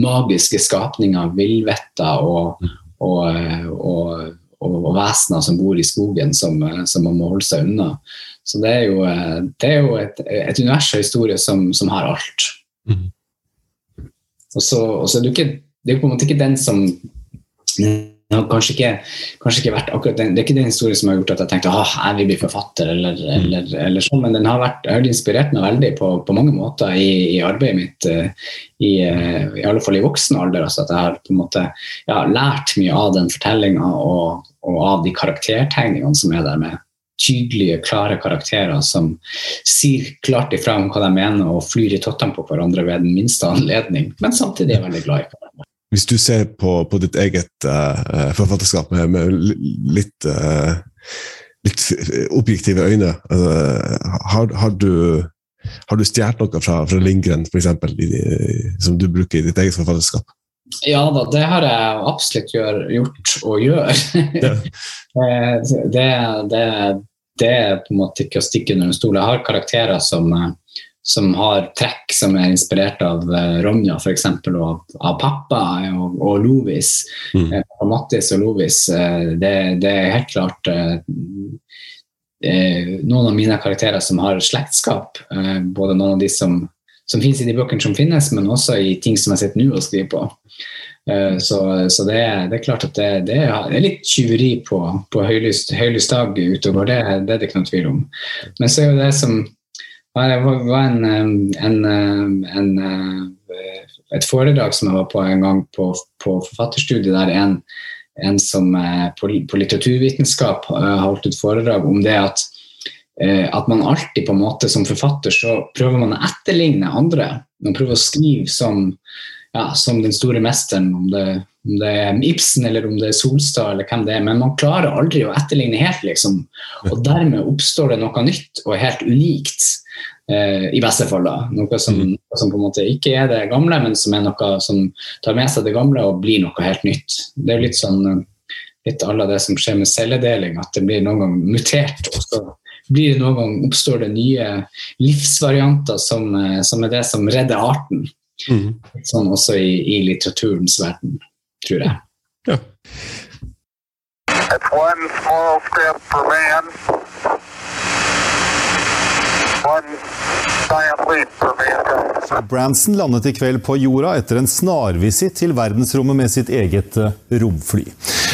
magiske skapninger, villvetter og, og, og, og, vesener som bor i skogen som, som man må holde seg unna. Så det er jo, eh, det er jo et, et, univers av historie som, som, har alt. Mm. Og så, og så er det, ikke, det er på en måte ikke den som kanskje ikke, kanskje ikke vært akkurat den, Det er ikke den historien som har gjort at jeg tenkte at jeg vil bli forfatter, eller, mm. eller, eller sånn, men den har, vært, har inspirert meg veldig på, på mange måter i, i arbeidet mitt. Eh, I, eh, I, alle fall i voksen alder. Altså at jeg har på en måte ja, lært mye av den fortellinga og, og, av de karaktertegningene som er der med tydelige, klare karakterer som sier klart ifra om hva de mener og flyr i tottene på hverandre ved den minste anledning, men samtidig er veldig glad i hverandre. Hvis du ser på, på ditt eget uh, forfatterskap med, med litt, uh, litt, objektive øyne, uh, har, har, du har du stjålet noe fra, fra Lindgren, f.eks., som du bruker i ditt eget forfatterskap? Ja da, det har jeg absolutt gjør, gjort og gjør. Ja. det, det, det er på en måte ikke å stikke under en stol. Jeg har karakterer som, som har trekk som er inspirert av uh, Ronja f.eks. og av pappa og, og Lovis. Mm. Uh, Mattis og Lovis. Det, det, er helt klart noen av mine karakterer som har slektskap. både noen av de som, som finnes i de bøkene som finnes, men også i ting som jeg sitter nå og skriver på. Eh, så, så det, det, er, klart at det, det, er litt tyveri på, på høylyst, høylyst dag utover, det, det er det ikke noe tvil om. Men så er jo det som var, var en, en, en, et foredrag som jeg var på en gang på, på forfatterstudiet, der en, en som på, på litteraturvitenskap har holdt et foredrag om det at, at man alltid på en måte som forfatter så prøver man å etterligne andre. Man prøver å skrive som, ja, som den store mesteren, om det, om det, er Ibsen eller om det er Solstad eller hvem det er. Men man klarer aldri å etterligne helt, liksom. Og dermed oppstår det noe nytt og helt unikt. Eh, I beste fall, da. Noe som, mm. som, på en måte ikke er det gamle, men som er noe som tar med seg det gamle og blir noe helt nytt. Det er litt sånn litt alle det som skjer med celledeling, at det blir noen gang mutert. og så blir det noen gang oppstår det nye livsvarianter som, eh, som er det som redder arten. Mm. Sånn også i, i, litteraturens verden, tror jeg. Ja. It's one small step for man, Branson landet i kveld på jorda etter en snarvisitt til verdensrommet med sitt eget eh, romfly.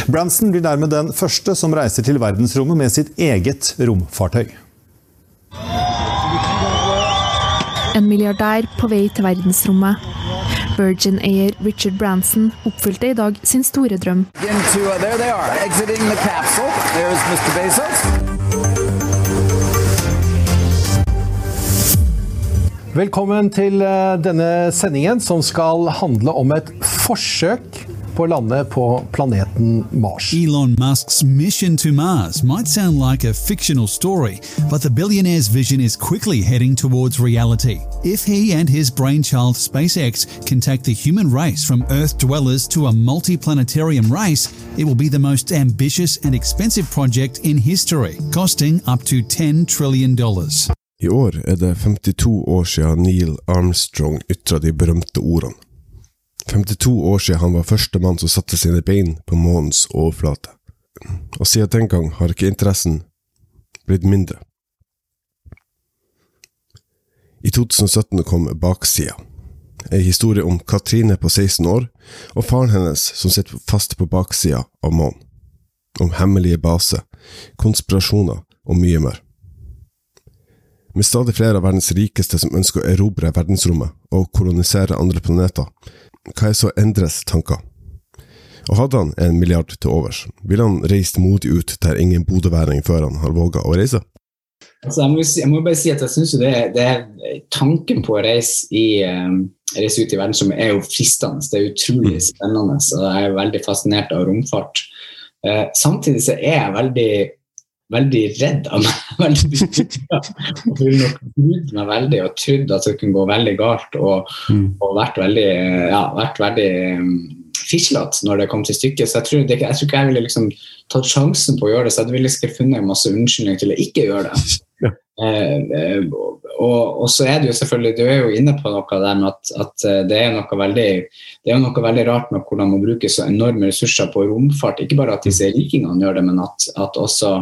Branson blir dermed den første som reiser til verdensrommet med sitt eget romfartøy. En milliardær på vei til verdensrommet. Virgin-eier Richard Branson oppfylte i dag sin store drøm. Into, uh, Velkommen til eh, denne sendingen som skal handle om et forsøk på å lande på planeten Mars. Elon Musk's mission to Mars might sound like a fictional story, but the billionaire's vision is quickly heading towards reality. If he and his brainchild SpaceX can take the human race from Earth dwellers to a multi-planetarium race, it will be the most ambitious and expensive project in history, costing up to $10 trillion. I år er det 52 år siden Neil Armstrong ytra de berømte ordene. 52 år siden han var første mann som satte sine bein på månens overflate. Og siden den gang har ikke interessen blitt mindre. I 2017 kom Baksida, en historie om Katrine på 16 år og faren hennes som sitter fast på baksida av månen. Om hemmelige baser, konspirasjoner og mye mer. Med stadig flere av verdens rikeste som ønsker å erobre verdensrommet og kolonisere andre planeter, hva er så Endres tanker? Og hadde han en milliard til overs, ville han reist modig ut der ingen bodøværing før han har våga å reise? Altså, jeg, må, jeg, må, bare si at jeg syns det, det, er tanken på å reise, i, uh, reise ut i verdensrommet er jo fristende. Det er utrolig mm. spennende, og jeg er veldig fascinert av romfart. Uh, samtidig så er jeg veldig veldig redd av meg. veldig. Og ville nok grudd meg veldig og trodd at det kunne gå veldig galt. Og, mm. og vært veldig, ja, vært veldig um, fislete når det kom til stykket. Så jeg tror, det, jeg tror ikke jeg ville liksom tatt sjansen på å gjøre det. Så jeg ville ikke funnet masse unnskyldninger til å ikke gjøre det. Ja. Eh, eh, og, og, så er det jo selvfølgelig, Du er jo inne på noe der med at, at eh, det, er noe veldig, det er noe veldig rart med hvordan man bruker så enorme ressurser på romfart. Ikke bare at disse rikingene gjør det, men at, at også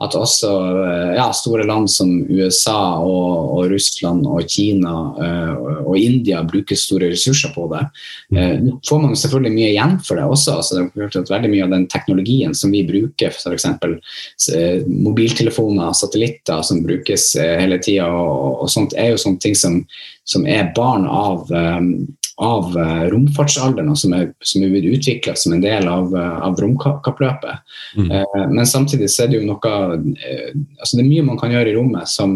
at også eh, ja, store land som USA og, og Russland og Kina uh, og India bruker store ressurser på det. Uh, nå får man selvfølgelig mye igjen for det også. altså det er at Veldig mye av den teknologien som vi bruker, f.eks. Uh, mobiltelefoner, satellitter som brukes hele tida, og, og, sånt, er jo sånne ting som, som er barn av um, av uh, romfartsalderen, som er, som er utvikla som en del av, uh, av romkappløpet. Mm. Uh, men samtidig så er det jo noe altså Det er mye man kan gjøre i rommet som,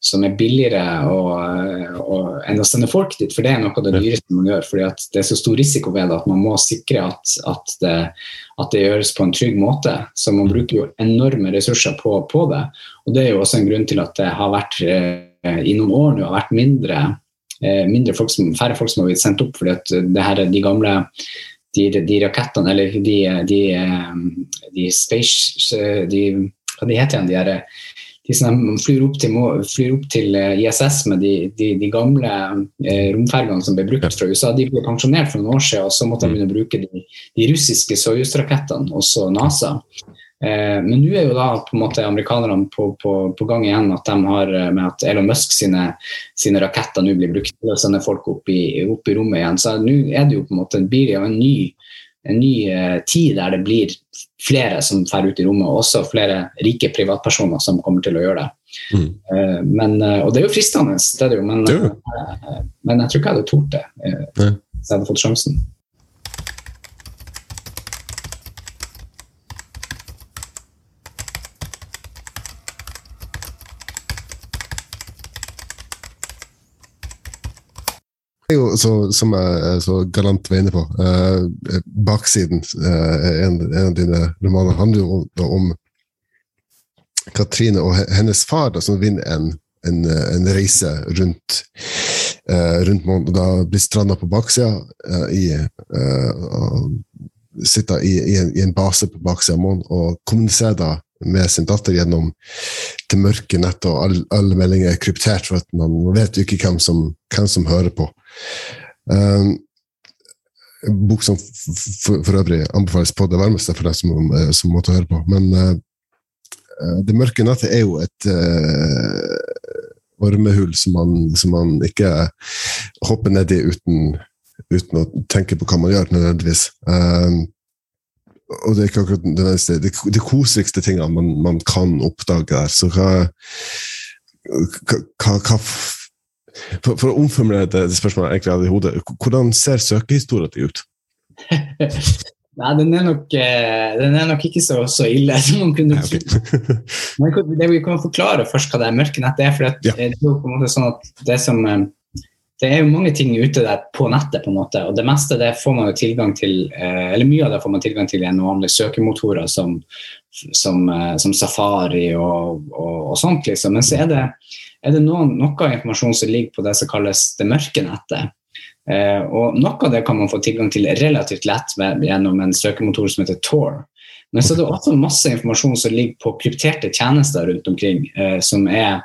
som er billigere og, og, enn å sende folk dit, for det er noe av det dyreste man gjør. fordi det er så stor risiko ved det at man må sikre at, at, det, at det, gjøres på en trygg måte. Så man bruker jo enorme ressurser på, på det. Og det er jo også en grunn til at det har vært i noen år nå har vært mindre Eh, mindre folk som, færre folk som har blitt sendt opp. fordi at det her, de gamle de, de rakettene, eller de, de, eh, de space de, Hva de heter igjen? De, her, de som flyr opp til, flyr opp til eh, ISS med de, gamle eh, romfergene som ble brukt fra USA. De ble pensjonert for noen år siden, og så måtte de begynne å bruke de, russiske Soyuz-rakettene, også NASA. Eh, men nå er jo da på en måte amerikanerne på, på, på, gang igjen at de har eh, med at Elon Musk sine, sine raketter nå blir brukt til å sende folk opp i, opp i rommet igjen. Så nå er det jo på en måte en, en ny, en ny eh, tid der det blir flere som drar ut i rommet, og også flere rike privatpersoner som kommer til å gjøre det. Mm. Eh, men, og det er jo fristende, det er det jo, men, Det jo. men jeg tror ikke jeg hadde tort det eh, hvis jeg hadde fått sjansen. Er jo, så, som jeg så galant var inne på, eh, baksiden eh, en, en av dine romaner handler jo om, om Katrine og hennes far da, som vinner en, en, en reise rundt eh, rundt månen, og da blir stranda på baksida eh, i eh, Sitter i, i, i en base på baksida av månen og kommuniserer da med sin datter gjennom det mørke nettet, og all- alle meldinger er kryptert, for at man vet jo ikke hvem som, hvem som hører på. Um, bok som f- f- for øvrig anbefales på det varmeste for deg som, eh, som måtte høre på. Men eh, Det mørke nettet er jo et uh, ormehull som man, som man ikke hopper ned i uten, uten å tenke på hva man gjør, nødvendigvis. Um, og det er ikke akkurat det, neste, det, det koseligste tingene man, man kan oppdage der. Så hva, hva, hva for, for å omformulere det, det spørsmålet jeg egentlig hadde i hodet, hvordan ser søkehistorien din ut? Nei, den er nok, eh, den er nok ikke så, så ille som man kunne tro. Men det vi kan forklare først hva det er mørke nettet er. for Ja. det er jo på en måte sånn at det som eh, det er jo mange ting ute der på nettet, på en måte, og det meste det får man jo tilgang til eh, eller mye av det får man tilgang til gjennom vanlige søkemotorer som, som, eh, som Safari og, og, og sånt. liksom. Men så er det, er det noen, noe informasjon som ligger på det som kalles det mørke nettet. Eh, og Noe av det kan man få tilgang til relativt lett med, gjennom en søkemotor som heter Tor. Men så er det også masse informasjon som ligger på krypterte tjenester rundt omkring, eh, som, er,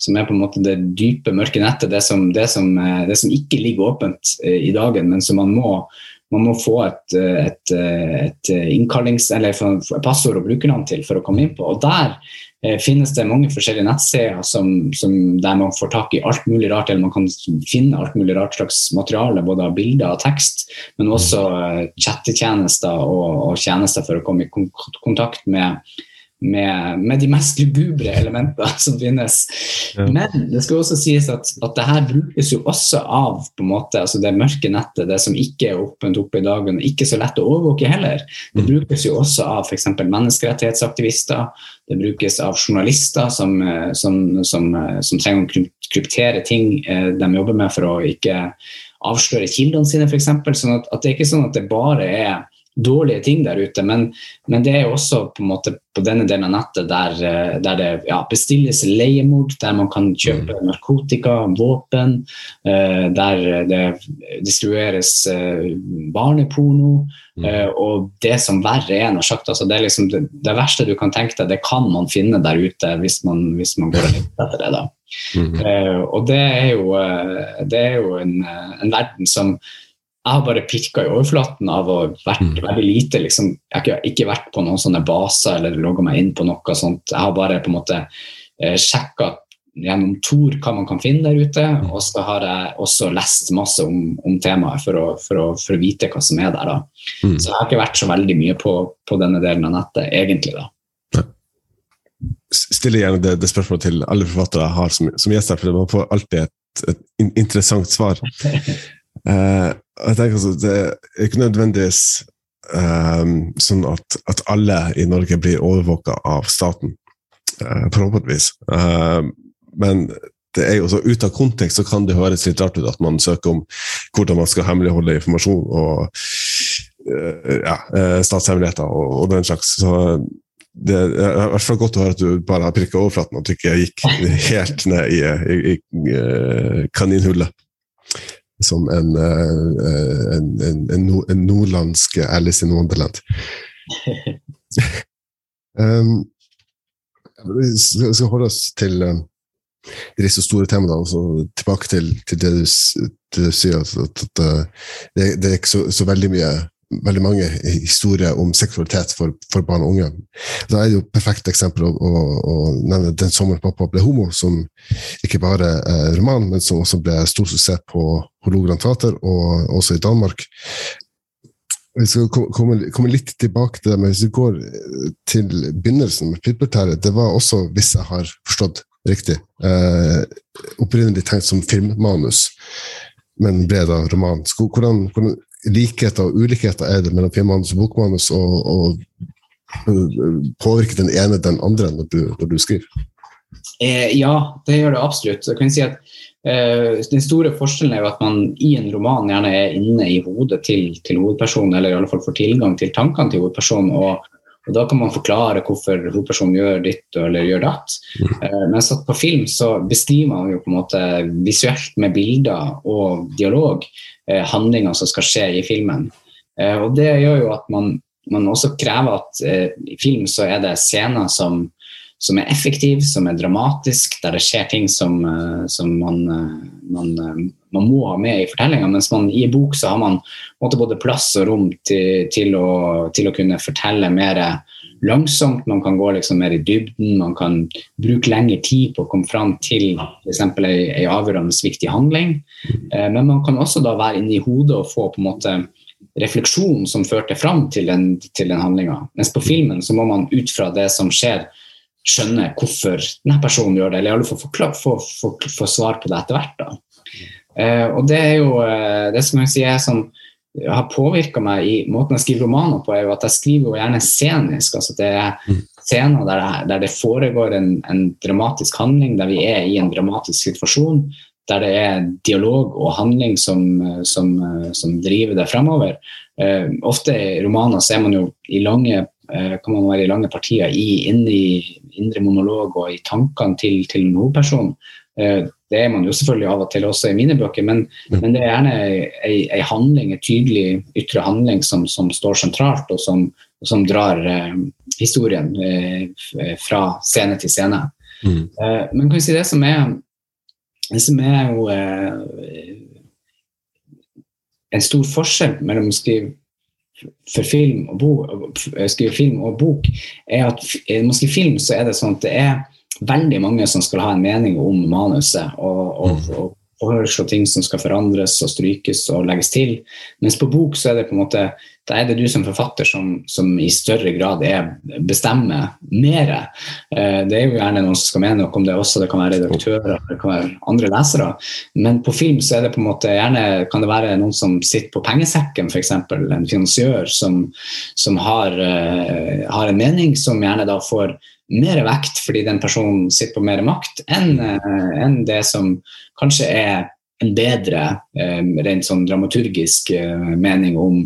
som er på en måte det dype, mørke nettet. Det som, det som, eh, det som ikke ligger åpent eh, i dagen, men som man må, man må få et, eh, et, eh, et innkallings- eller passord og brukernavn til for å komme inn på. Og der eh, finnes det mange forskjellige nettsider som, som der man får tak i alt mulig rart, eller man kan finne alt mulig rart slags materiale, både av bilder og tekst, men også eh, chattetjenester og, og tjenester for å komme i kontakt med, med, med de mest lugubre elementer som finnes. Ja. Men det skal også sies at, at det her brukes jo også av på en måte, altså det mørke nettet, det som ikke er åpent oppe i dagen, og ikke så lett å overvåke heller. Det Mm. brukes jo også av f.eks. menneskerettighetsaktivister. Det brukes av journalister som, eh, som, som, eh, som trenger å kryptere ting eh, de jobber med for å ikke avsløre kildene sine, f.eks. Sånn at, at det er ikke sånn at det bare er dårlige ting der ute, men, men det er jo også på, måte på denne delen av nettet der, eh, der det ja, bestilles leiemord, der man kan kjøpe narkotika, våpen, uh, der det distribueres uh, barneporno, eh, og det som verre er, nær sagt, altså det, er liksom det, det verste du kan tenke deg, det kan man finne der ute hvis man, hvis man går etter det. da. Mm. Og det er jo, det er jo en, en verden som jeg har bare pirka i overflaten av å vært Mm. veldig lite liksom, Jeg har ikke, vært på noen sånne baser eller logga meg inn på noe sånt. Jeg har bare på en måte eh, sjekka gjennom Tor hva man kan finne der ute, og så har jeg også lest masse om, om temaet for å, for, å, for å vite hva som er der. da. Mm. Så jeg har ikke vært så veldig mye på, på denne delen av nettet, egentlig. da. stiller gjerne det, det spørsmålet til alle forfattere jeg har som, som gjester, for man får alltid et, et interessant svar. Eh, jeg tenker altså, Det er ikke nødvendigvis eh, sånn at, at alle i Norge blir overvåka av staten, uh, forhåpentligvis. Uh, men det er jo så ut av kontekst så kan det høres litt rart ut at man søker om hvordan man skal hemmeligholde informasjon og eh, ja, eh, statshemmeligheter og, og den slags. Så det er i hvert fall godt å høre at du bare har prikka overflaten, at du ikke gikk helt ned i, i, i eh, kaninhullet. Som en, eh, en, en, en, en nordlandsk Alice in Wonderland. um, vi skal holde oss til um, så store temaene, og så tilbake til, til det, du, det du sier, at, at, at uh, det, det er ikke så, så veldig mye veldig mange historier om seksualitet for, for barn og unge. Da er det jo et perfekt eksempel å, å, å nevne 'Den sommeren pappa ble homo', som ikke bare er roman, men som også ble stor suksess på Hålogaland Teater, og også i Danmark. Vi skal komme, komme litt tilbake til det, men hvis vi går til begynnelsen med Pitbull-Terje, det var også, hvis jeg har forstått Riktig. Eh, opprinnelig tenkt som filmmanus, men ble da roman. Hvordan, hvordan likheter og ulikheter er det mellom filmmanus og bokmanus, og, og øh, påvirker den ene den andre når du, når du skriver? Eh, ja, det gjør det absolutt. Jeg kan si at eh, Den store forskjellen er jo at man i en roman gjerne er inne i hodet til, til hovedpersonen, eller i alle fall får tilgang til tankene til hovedpersonen. og, og Da kan man forklare hvorfor hovedpersonen gjør ditt eller gjør datt. Eh, mens at på film så beskriver man jo på en måte visuelt med bilder og dialog eh, handlinger som skal skje i filmen. Eh, og Det gjør jo at man, man også krever at i film så er det scener som som er effektiv, som er dramatisk, der det skjer ting som, eh, som man, eh, man, eh, man må ha med i fortellinga. Mens man i en bok så har man både plass og rom til, til, å, til å kunne fortelle mer langsomt. Man kan gå liksom mer i dybden, man kan bruke lengre tid på å komme fram til f.eks. en avgjørende viktig handling. Men man kan også da være inne i hodet og få på en måte refleksjon som førte fram til den, til den handlinga. Mens på filmen så må man ut fra det som skjer, skjønne hvorfor denne personen gjør det, eller i alle fall få, få, få, få svar på det etter hvert. Eh, og det er jo eh, det som jeg sier som har påvirka meg i måten jeg skriver romaner på, er jo at jeg skriver jo gjerne scenisk. altså Det er scener der, der det foregår en, en dramatisk handling, der vi er i en dramatisk situasjon. Der det er dialog og handling som, som, som driver det fremover. Eh, ofte i romaner så er man jo i lange kan man være i lange partier i, inne i indre monolog og i tankene til, til en hovedperson. Eh, det er man jo selvfølgelig av og til også i mine bøker, men, men det er gjerne ei handling, en tydelig ytre handling som, som står sentralt, og som, og som drar eh, historien eh, fra scene til scene. Mm. Eh, men kan vi si det som er det som er jo eh, en stor forskjell mellom å skrive for film og bok, skrive film og bok, er at i når man skriver film, så er det sånn at det er veldig mange som skal ha en mening om manuset. og, og, og foreslå ting som skal forandres og strykes og legges til. Mens på bok så er det på en måte, da er det du som forfatter som, som i større grad er, bestemmer mer. Eh, det er jo gjerne noen som skal mene noe om det også, det kan være redaktører, det kan være andre lesere. Men på film så er det på en måte gjerne, kan det være noen som sitter på pengesekken, f.eks. En finansiør som, som har, eh, har en mening, som gjerne da får mer vekt fordi den personen sitter på mer makt enn eh, enn det som kanskje er en bedre eh, rent sånn dramaturgisk eh, mening om,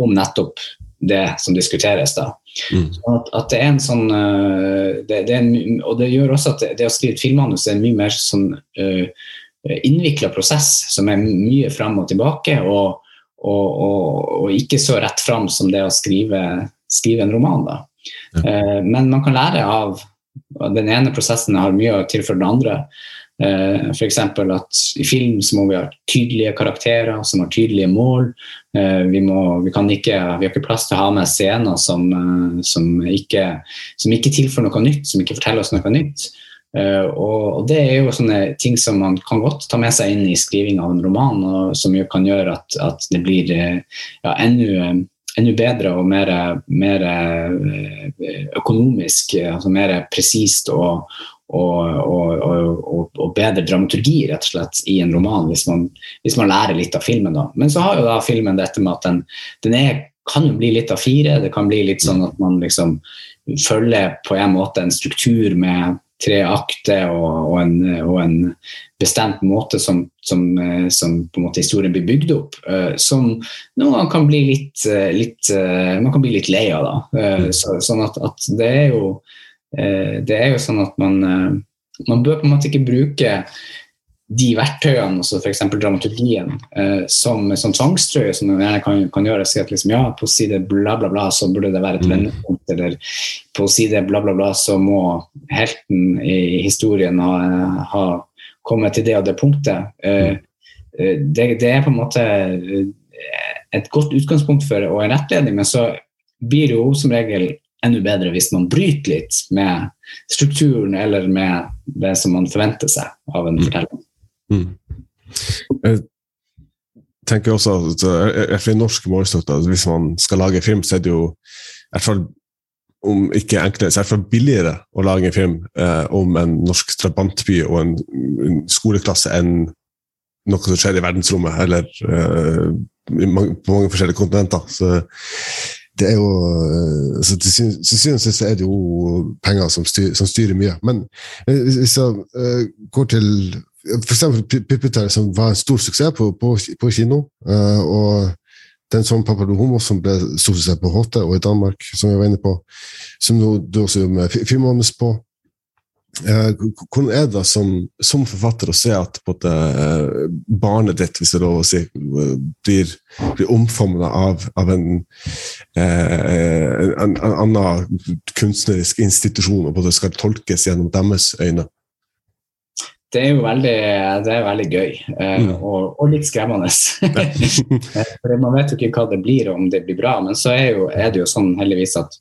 om nettopp det som diskuteres. da. Mm. At, at det er en sånn det, det er en, Og det gjør også at det, det å skrive et filmmanus er en mye mer sånn uh, innvikla prosess som er mye fram og tilbake, og, og, og, og ikke så rett fram som det å skrive, skrive en roman. da. Eh, men man kan lære av den ene prosessen har mye å tilføre den andre. Uh, F.eks. at i film så må vi ha tydelige karakterer som har tydelige mål. Eh, vi, må, vi, ikke, vi har ikke plass til å ha med scener som, eh, som, ikke, som ikke tilfører noe nytt, som ikke forteller oss noe nytt. Uh, og, det er jo sånne ting som man kan godt ta med seg inn i skriving av en roman, og som jo kan gjøre at, at det blir eh, ja, enda, enda bedre og mer, mer eh, økonomisk, altså mer presist og, og, og, og bedre dramaturgi rett og slett i en roman, hvis man, hvis man lærer litt av filmen. da. Men så har jo da filmen dette med at den, den er, kan jo bli litt av fire. Det kan bli litt sånn at man liksom følger på en måte en struktur med tre akter og, og, en, og en bestemt måte som, som, eh, som på en måte historien blir bygd opp, eh, som noen kan bli litt, eh, litt man kan bli litt lei av. da. Eh, så, sånn at, at det er jo det er jo sånn at man, man bør på en måte ikke bruke de verktøyene, altså f.eks. dramaturgien, eh, som, som tvangstrøye, som man gjerne kan, kan gjøre. Si at liksom, ja, på side bla, bla, bla, så burde det være et Mm. eller på side bla, bla, bla, så må helten i historien ha, ha kommet til det og det punktet. Eh, eh, det, det er på en måte eh, et godt utgangspunkt for og en rettledning, men så blir det jo som regel enda bedre hvis man bryter litt med strukturen eller med det som man forventer seg av en Mm. fortelling. Mm. Jeg tenker også at eh, for norsk målestokk, hvis man skal lage film, så er det jo i hvert fall om ikke enklere, så i hvert fall billigere å lage en film eh, om en norsk drabantby og en, en, skoleklasse enn noe som skjer i verdensrommet, eller eh, på mange forskjellige kontinenter. Så det er jo eh, så Til syvende og sist er det jo penger som styrer, som styrer mye. Men eh, hvis jeg uh, går til f.eks. Pippeter, som var en stor suksess på, på, på kino. Uh, og den som Papa Homo, som ble stor suksess på HT og i Danmark, som jeg var inne på. Som du også gjør med filmmanus på. Uh, hvordan er det som, som, forfatter å se at på det, eh, barnet ditt hvis det er lov å si, blir, blir omfavna av, av en, en, en, annen kunstnerisk institusjon, og både skal tolkes gjennom deres øyne? Det er jo veldig, det er veldig gøy, eh, mm. og, og, litt skremmende. For Man vet jo ikke hva det blir, og om det blir bra. Men så er, jo, er det jo sånn heldigvis at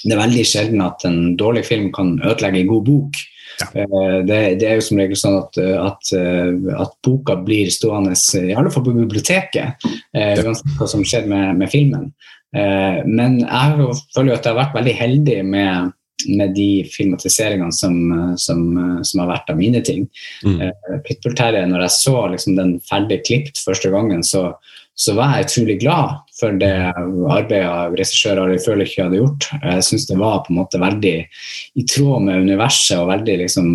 det er veldig sjelden at en dårlig film kan ødelegge en god bok. Ja. Eh, det, det, er jo som regel sånn at, at, eh, at, boka blir stående, i alle fall på biblioteket, uansett hva som skjer med, med filmen. Men jeg føler jo at jeg har vært veldig heldig med med de filmatiseringene som, som, som, har vært av mine ting. Mm. Uh, Pitbull-Terje, når jeg så liksom, den ferdig klippet første gangen, så, så, var jeg utrolig glad for det arbeidet regissør Arild Frølich hadde gjort. Jeg syns det var på en måte veldig i tråd med universet og veldig liksom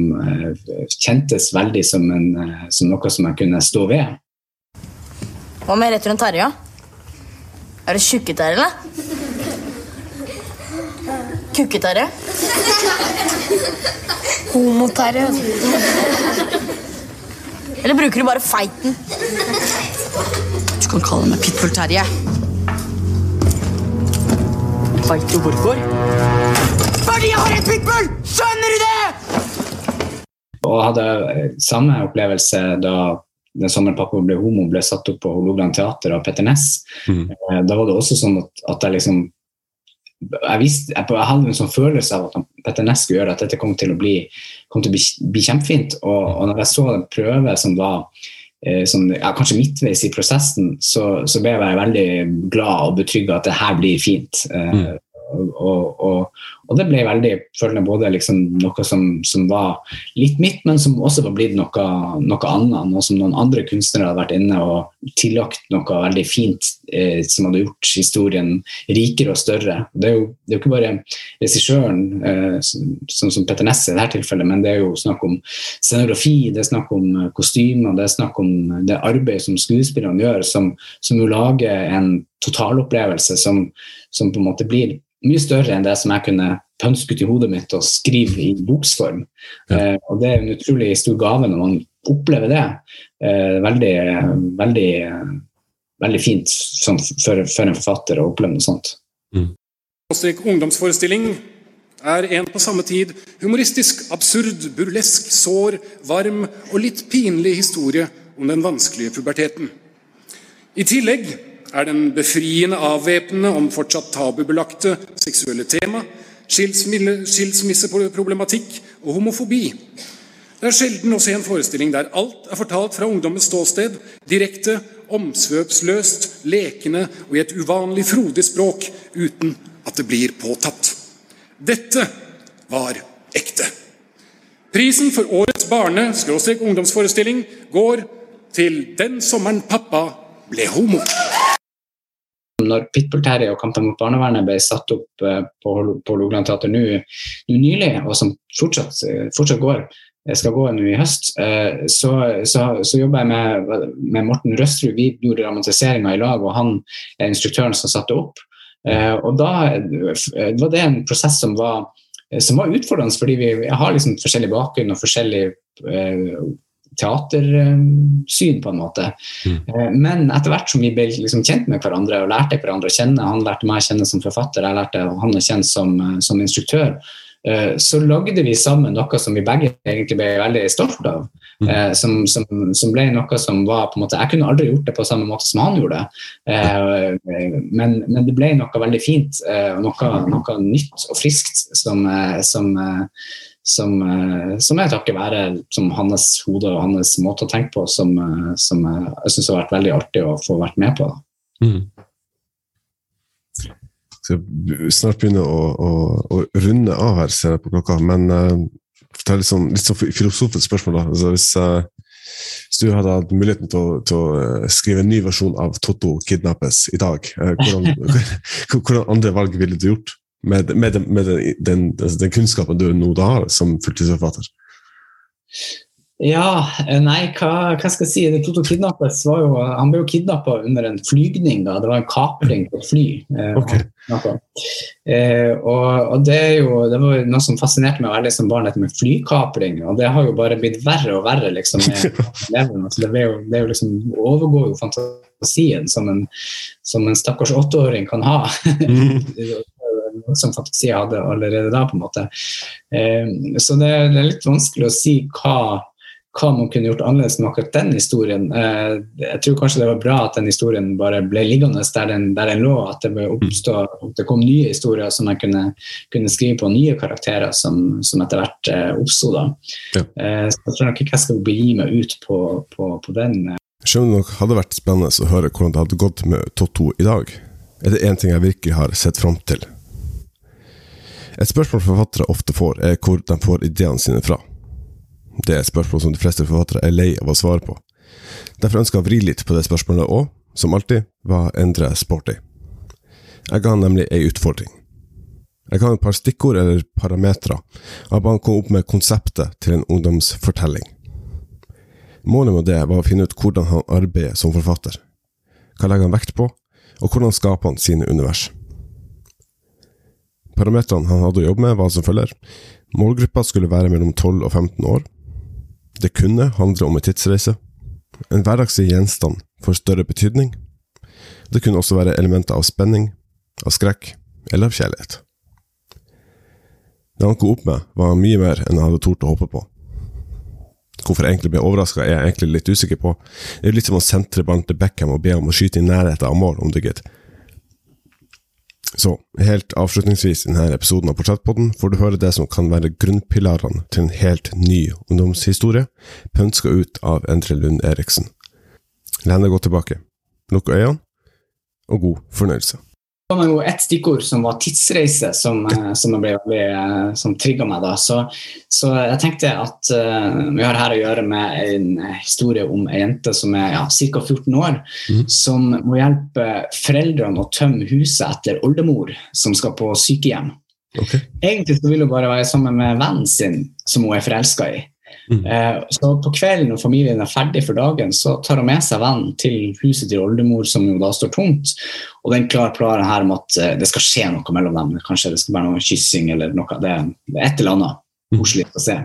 kjentes veldig som, en, som, noe som jeg kunne stå ved. Hva med rett rundt Terje? Er du tjukket der, eller? Kukketerre. Homoterre. Eller bruker du bare feiten? Du kan kalle meg Pitbull-Terje. Veit du hvorfor? Fordi jeg har en pitbull! Skjønner du det?! Og hadde samme opplevelse da den sommeren pappa ble homo, ble satt opp på Hålogaland teater av Petter Ness. Mm. Eh, da var det også sånn at, at jeg liksom jeg, visste, jeg, jeg, hadde en sånn følelse av at Petter Næss skulle gjøre at dette kom til å bli, til å bli, bli kjempefint. Og, og, når jeg så en prøve som var eh, som, ja, kanskje midtveis i prosessen, så, så, ble jeg veldig glad og betrygga at det her blir fint. Eh, mm. Og, og, og, det ble veldig følende både liksom noe som, som, var litt mitt, men som også var blitt noe, noe annet. Noe som noen andre kunstnere hadde vært inne og tillagt noe veldig fint eh, som hadde gjort historien rikere og større. Det er jo, det er jo ikke bare regissøren, eh, som, som Petter Ness i dette tilfellet, men det er jo snakk om scenografi, det er snakk om kostymer, det er snakk om det arbeidet som skuespillerne gjør, som, som jo lager en totalopplevelse som, som på en måte blir mye større enn det som jeg kunne pønske ut i hodet mitt og skrive i boksform. Ja. Eh, og det er en utrolig stor gave når man opplever det. Eh, veldig, veldig, veldig fint sånn, for, for, en forfatter å oppleve noe sånt. Mm. Ungdomsforestilling er en på samme tid humoristisk, absurd, burlesk, sår, varm og litt pinlig historie om den vanskelige puberteten. I tillegg er den befriende avvæpnende om fortsatt tabubelagte seksuelle tema, skilsmisseproblematikk og homofobi. Det er sjelden å se en forestilling der alt er fortalt fra ungdommens ståsted, direkte, omsvøpsløst, lekende og i et uvanlig frodig språk, uten at det blir påtatt. Dette var ekte. Prisen for årets barne-ungdomsforestilling går til Den sommeren pappa ble homo når Pitbull-Terje og Kampen mot barnevernet ble satt opp eh, på, på teater nå nylig, og som fortsatt, fortsatt går, skal gå nå i høst, eh, så, så, så jobber jeg med, med Morten Røstrud. Vi gjorde dramatiseringa i lag, og han er instruktøren som satte opp. Eh, og da var det en prosess som var, som var utfordrende, fordi vi har liksom forskjellig bakgrunn og forskjellig teatersyn, på en måte. Mm. Eh, men etter hvert som vi ble liksom kjent med hverandre og lærte hverandre å kjenne, han lærte meg å kjenne som forfatter, jeg lærte han å kjenne som, eh, som instruktør, eh, så lagde vi sammen noe som vi begge egentlig ble veldig stolt av. Mm. Som, som, som, ble noe som var på en måte Jeg kunne aldri gjort det på samme måte som han gjorde det. Men, men det ble noe veldig fint, noe, noe nytt og friskt som, som som, eh, som er takket være som hans hode og hans måte å tenke på, som, eh, som jeg syns har vært veldig artig å få vært med på. Mm. skal snart begynne å, å, å runde av her, ser jeg på klokka. Men uh, er litt sånn, litt sånn filosofisk spørsmål. da. Altså, hvis, uh, hvis, du hadde hatt muligheten til å, til å, skrive en ny versjon av Totto kidnappes i dag, uh, hvordan, hvordan, andre valg ville du gjort? Med, med, den, med den, den, altså, den, kunnskapen du nå har som fulltidsforfatter? Ja, eh, nei, hva, hva, skal jeg si? Det Toto kidnappes var jo, Han ble jo kidnappa under en flygning. da, Det var en kapring på et fly. Eh, okay. eh, og, og, det er jo, det var noe som fascinerte meg veldig som barn, dette med flykapring. Og det har jo bare blitt verre og verre liksom, med. Altså, det, jo, det jo liksom, overgår jo fantasien som en, som en stakkars åtteåring kan ha. Som fantasi hadde allerede da, på en måte. Eh, så det, det, er litt vanskelig å si hva hva man kunne gjort annerledes med akkurat den historien. Eh, jeg tror kanskje det var bra at den historien bare ble liggende der den, der den lå. At det, oppstå, at det kom nye historier som jeg kunne, kunne skrive på, nye karakterer som, som etter hvert eh, oppsto. Ja. Så jeg tror nok ikke jeg skal begi meg ut på, på, på den. Skjønner nok hadde vært spennende å høre hvordan det hadde gått med Totto i dag. Er det én ting jeg virkelig har sett fram til? Et spørsmål forfattere ofte får, er hvor de får ideene sine fra. Det er et spørsmål som de fleste forfattere er lei av å svare på. Derfor ønsker jeg å vri litt på det spørsmålet og, som alltid, hva endrer jeg sporty. Jeg ga nemlig ei utfordring. Jeg ga et par stikkord eller parametere, og ba han komme opp med konseptet til en ungdomsfortelling. Målet med det var å finne ut hvordan han arbeider som forfatter. Hva legger han vekt på, og hvordan skaper han sine univers? Parametrene han hadde å jobbe med, var som følger. Målgruppa skulle være mellom 12 og 15 år. Det kunne handle om en tidsreise. En hverdagslig gjenstand får større betydning. Det kunne også være elementer av spenning, av skrekk eller av kjærlighet. Det han kom opp med, var mye mer enn jeg hadde tort å håpe på. Hvorfor jeg egentlig ble overraska, er jeg egentlig litt usikker på. Det er litt som å sentre ballen til Beckham og be om å skyte i nærheten av mål, om du gidder. Så, helt avslutningsvis i denne episoden av Portrettpodden får du høre det som kan være grunnpilarene til en helt ny ungdomshistorie, pønska ut av Endre Lund Eriksen. Len deg godt tilbake, lukk øynene, og god fornøyelse. Det var jo ett stikkord som var tidsreise, som, eh, som, eh, som trigga meg. da. Så, så, jeg tenkte at uh, vi har her å gjøre med en historie om ei jente som er ja, ca. 14 år, mm. som må hjelpe foreldrene å tømme huset etter oldemor som skal på sykehjem. Okay. Egentlig så vil hun bare være sammen med vennen sin, som hun er forelska i. Mm. Eh, så på kvelden når familien er ferdig for dagen, så tar hun med seg vennen til huset til oldemor, som jo da står tomt. Og den klare planen her om at eh, det skal skje noe mellom dem. Kanskje det skal være noe kyssing eller noe. Det er et eller annet mm. koselig å se.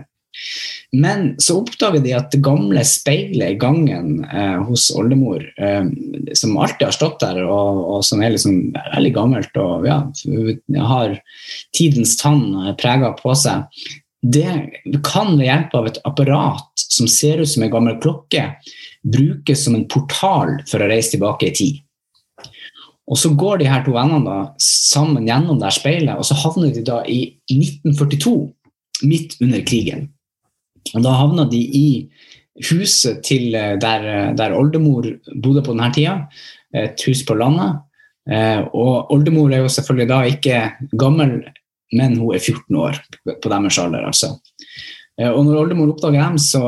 Men så oppdager de at det gamle speilet i gangen eh, hos oldemor, eh, som alltid har stått der, og, og som er liksom veldig gammelt og ja, har tidens tann prega på seg, det kan ved hjelp av et apparat som ser ut som en gammel klokke, brukes som en portal for å reise tilbake i tid. Og Så går de her to vennene da, sammen gjennom det speilet, og så havner de da i 1942, midt under krigen. Og Da havner de i huset til eh, der, der oldemor bodde på denne tida, et hus på landet. Eh, og oldemor er jo selvfølgelig da ikke gammel men hun er 14 år på deres alder. altså. Eh, og når oldemor oppdager dem, så,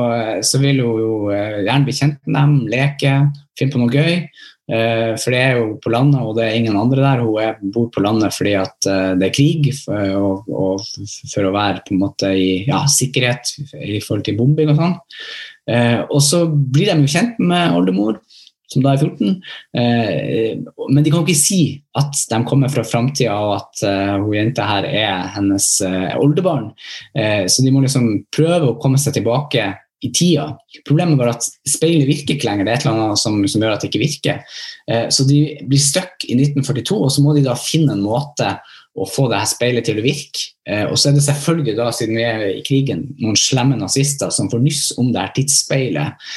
så, vil hun jo eh, gjerne bli kjent med dem, leke, finne på noe gøy. Eh, for det er jo på landet, og det er ingen andre der. Hun bor på landet fordi at det er krig, og, og for å være på en måte i ja, sikkerhet i forhold til bombing og sånn. Og så blir de jo kjent med oldemor som da er 14. Eh, men de kan ikke si at de kommer fra framtida og at uh, hun jenta her er hennes uh, oldebarn. Så de må liksom prøve å komme seg tilbake i tida. Problemet var at speilet virker ikke lenger. Det er et eller annet som, som gjør at det ikke virker. Så de blir stuck i 1942, og så må de da finne en måte å få det her speilet til å virke. og så er det selvfølgelig da, siden vi er i krigen, noen slemme nazister som får nyss om det her tidsspeilet,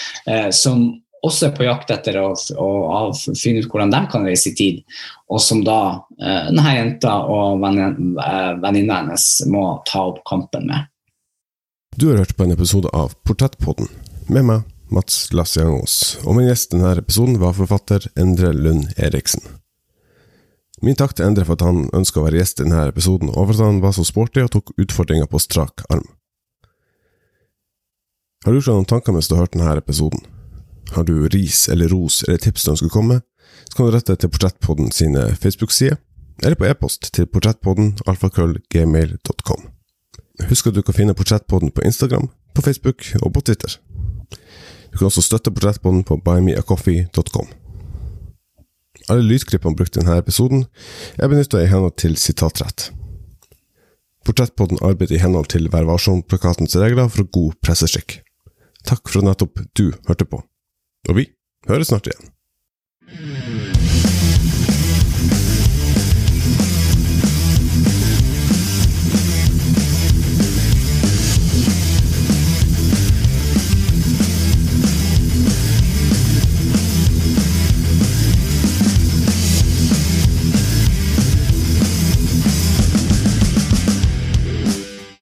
som også er på jakt etter å, å, å, finne ut hvordan de kan reise i tid, og som da eh, denne jenta og eh, venninna hennes må ta opp kampen med. Du har hørt på en episode av Portrettpodden med meg, Mats Lassiangos, og min gjest denne episoden var forfatter Endre Lund Eriksen. Min takk til Endre for at han ønska å være gjest i denne episoden, og for at han var så sporty og tok utfordringa på strak arm. Har du gjort noen tanker mens du har hørt denne episoden? Har du ris eller ros eller tips du ønsker å komme med, så kan du rette til Portrettpodden sine Facebook-sider, eller på e-post til portrettpodden alfakrøllgmail.com. Husk at du kan finne Portrettpodden på Instagram, på Facebook og på Twitter. Du kan også støtte Portrettpodden på buymeacoffee.com. Alle lydklippene brukt i denne episoden er benytta i henhold til sitatrett. Portrettpodden arbeider i henhold til Vær varsom-plakatens regler for god presseskikk. Takk for at nettopp du hørte på, og vi høres snart igjen.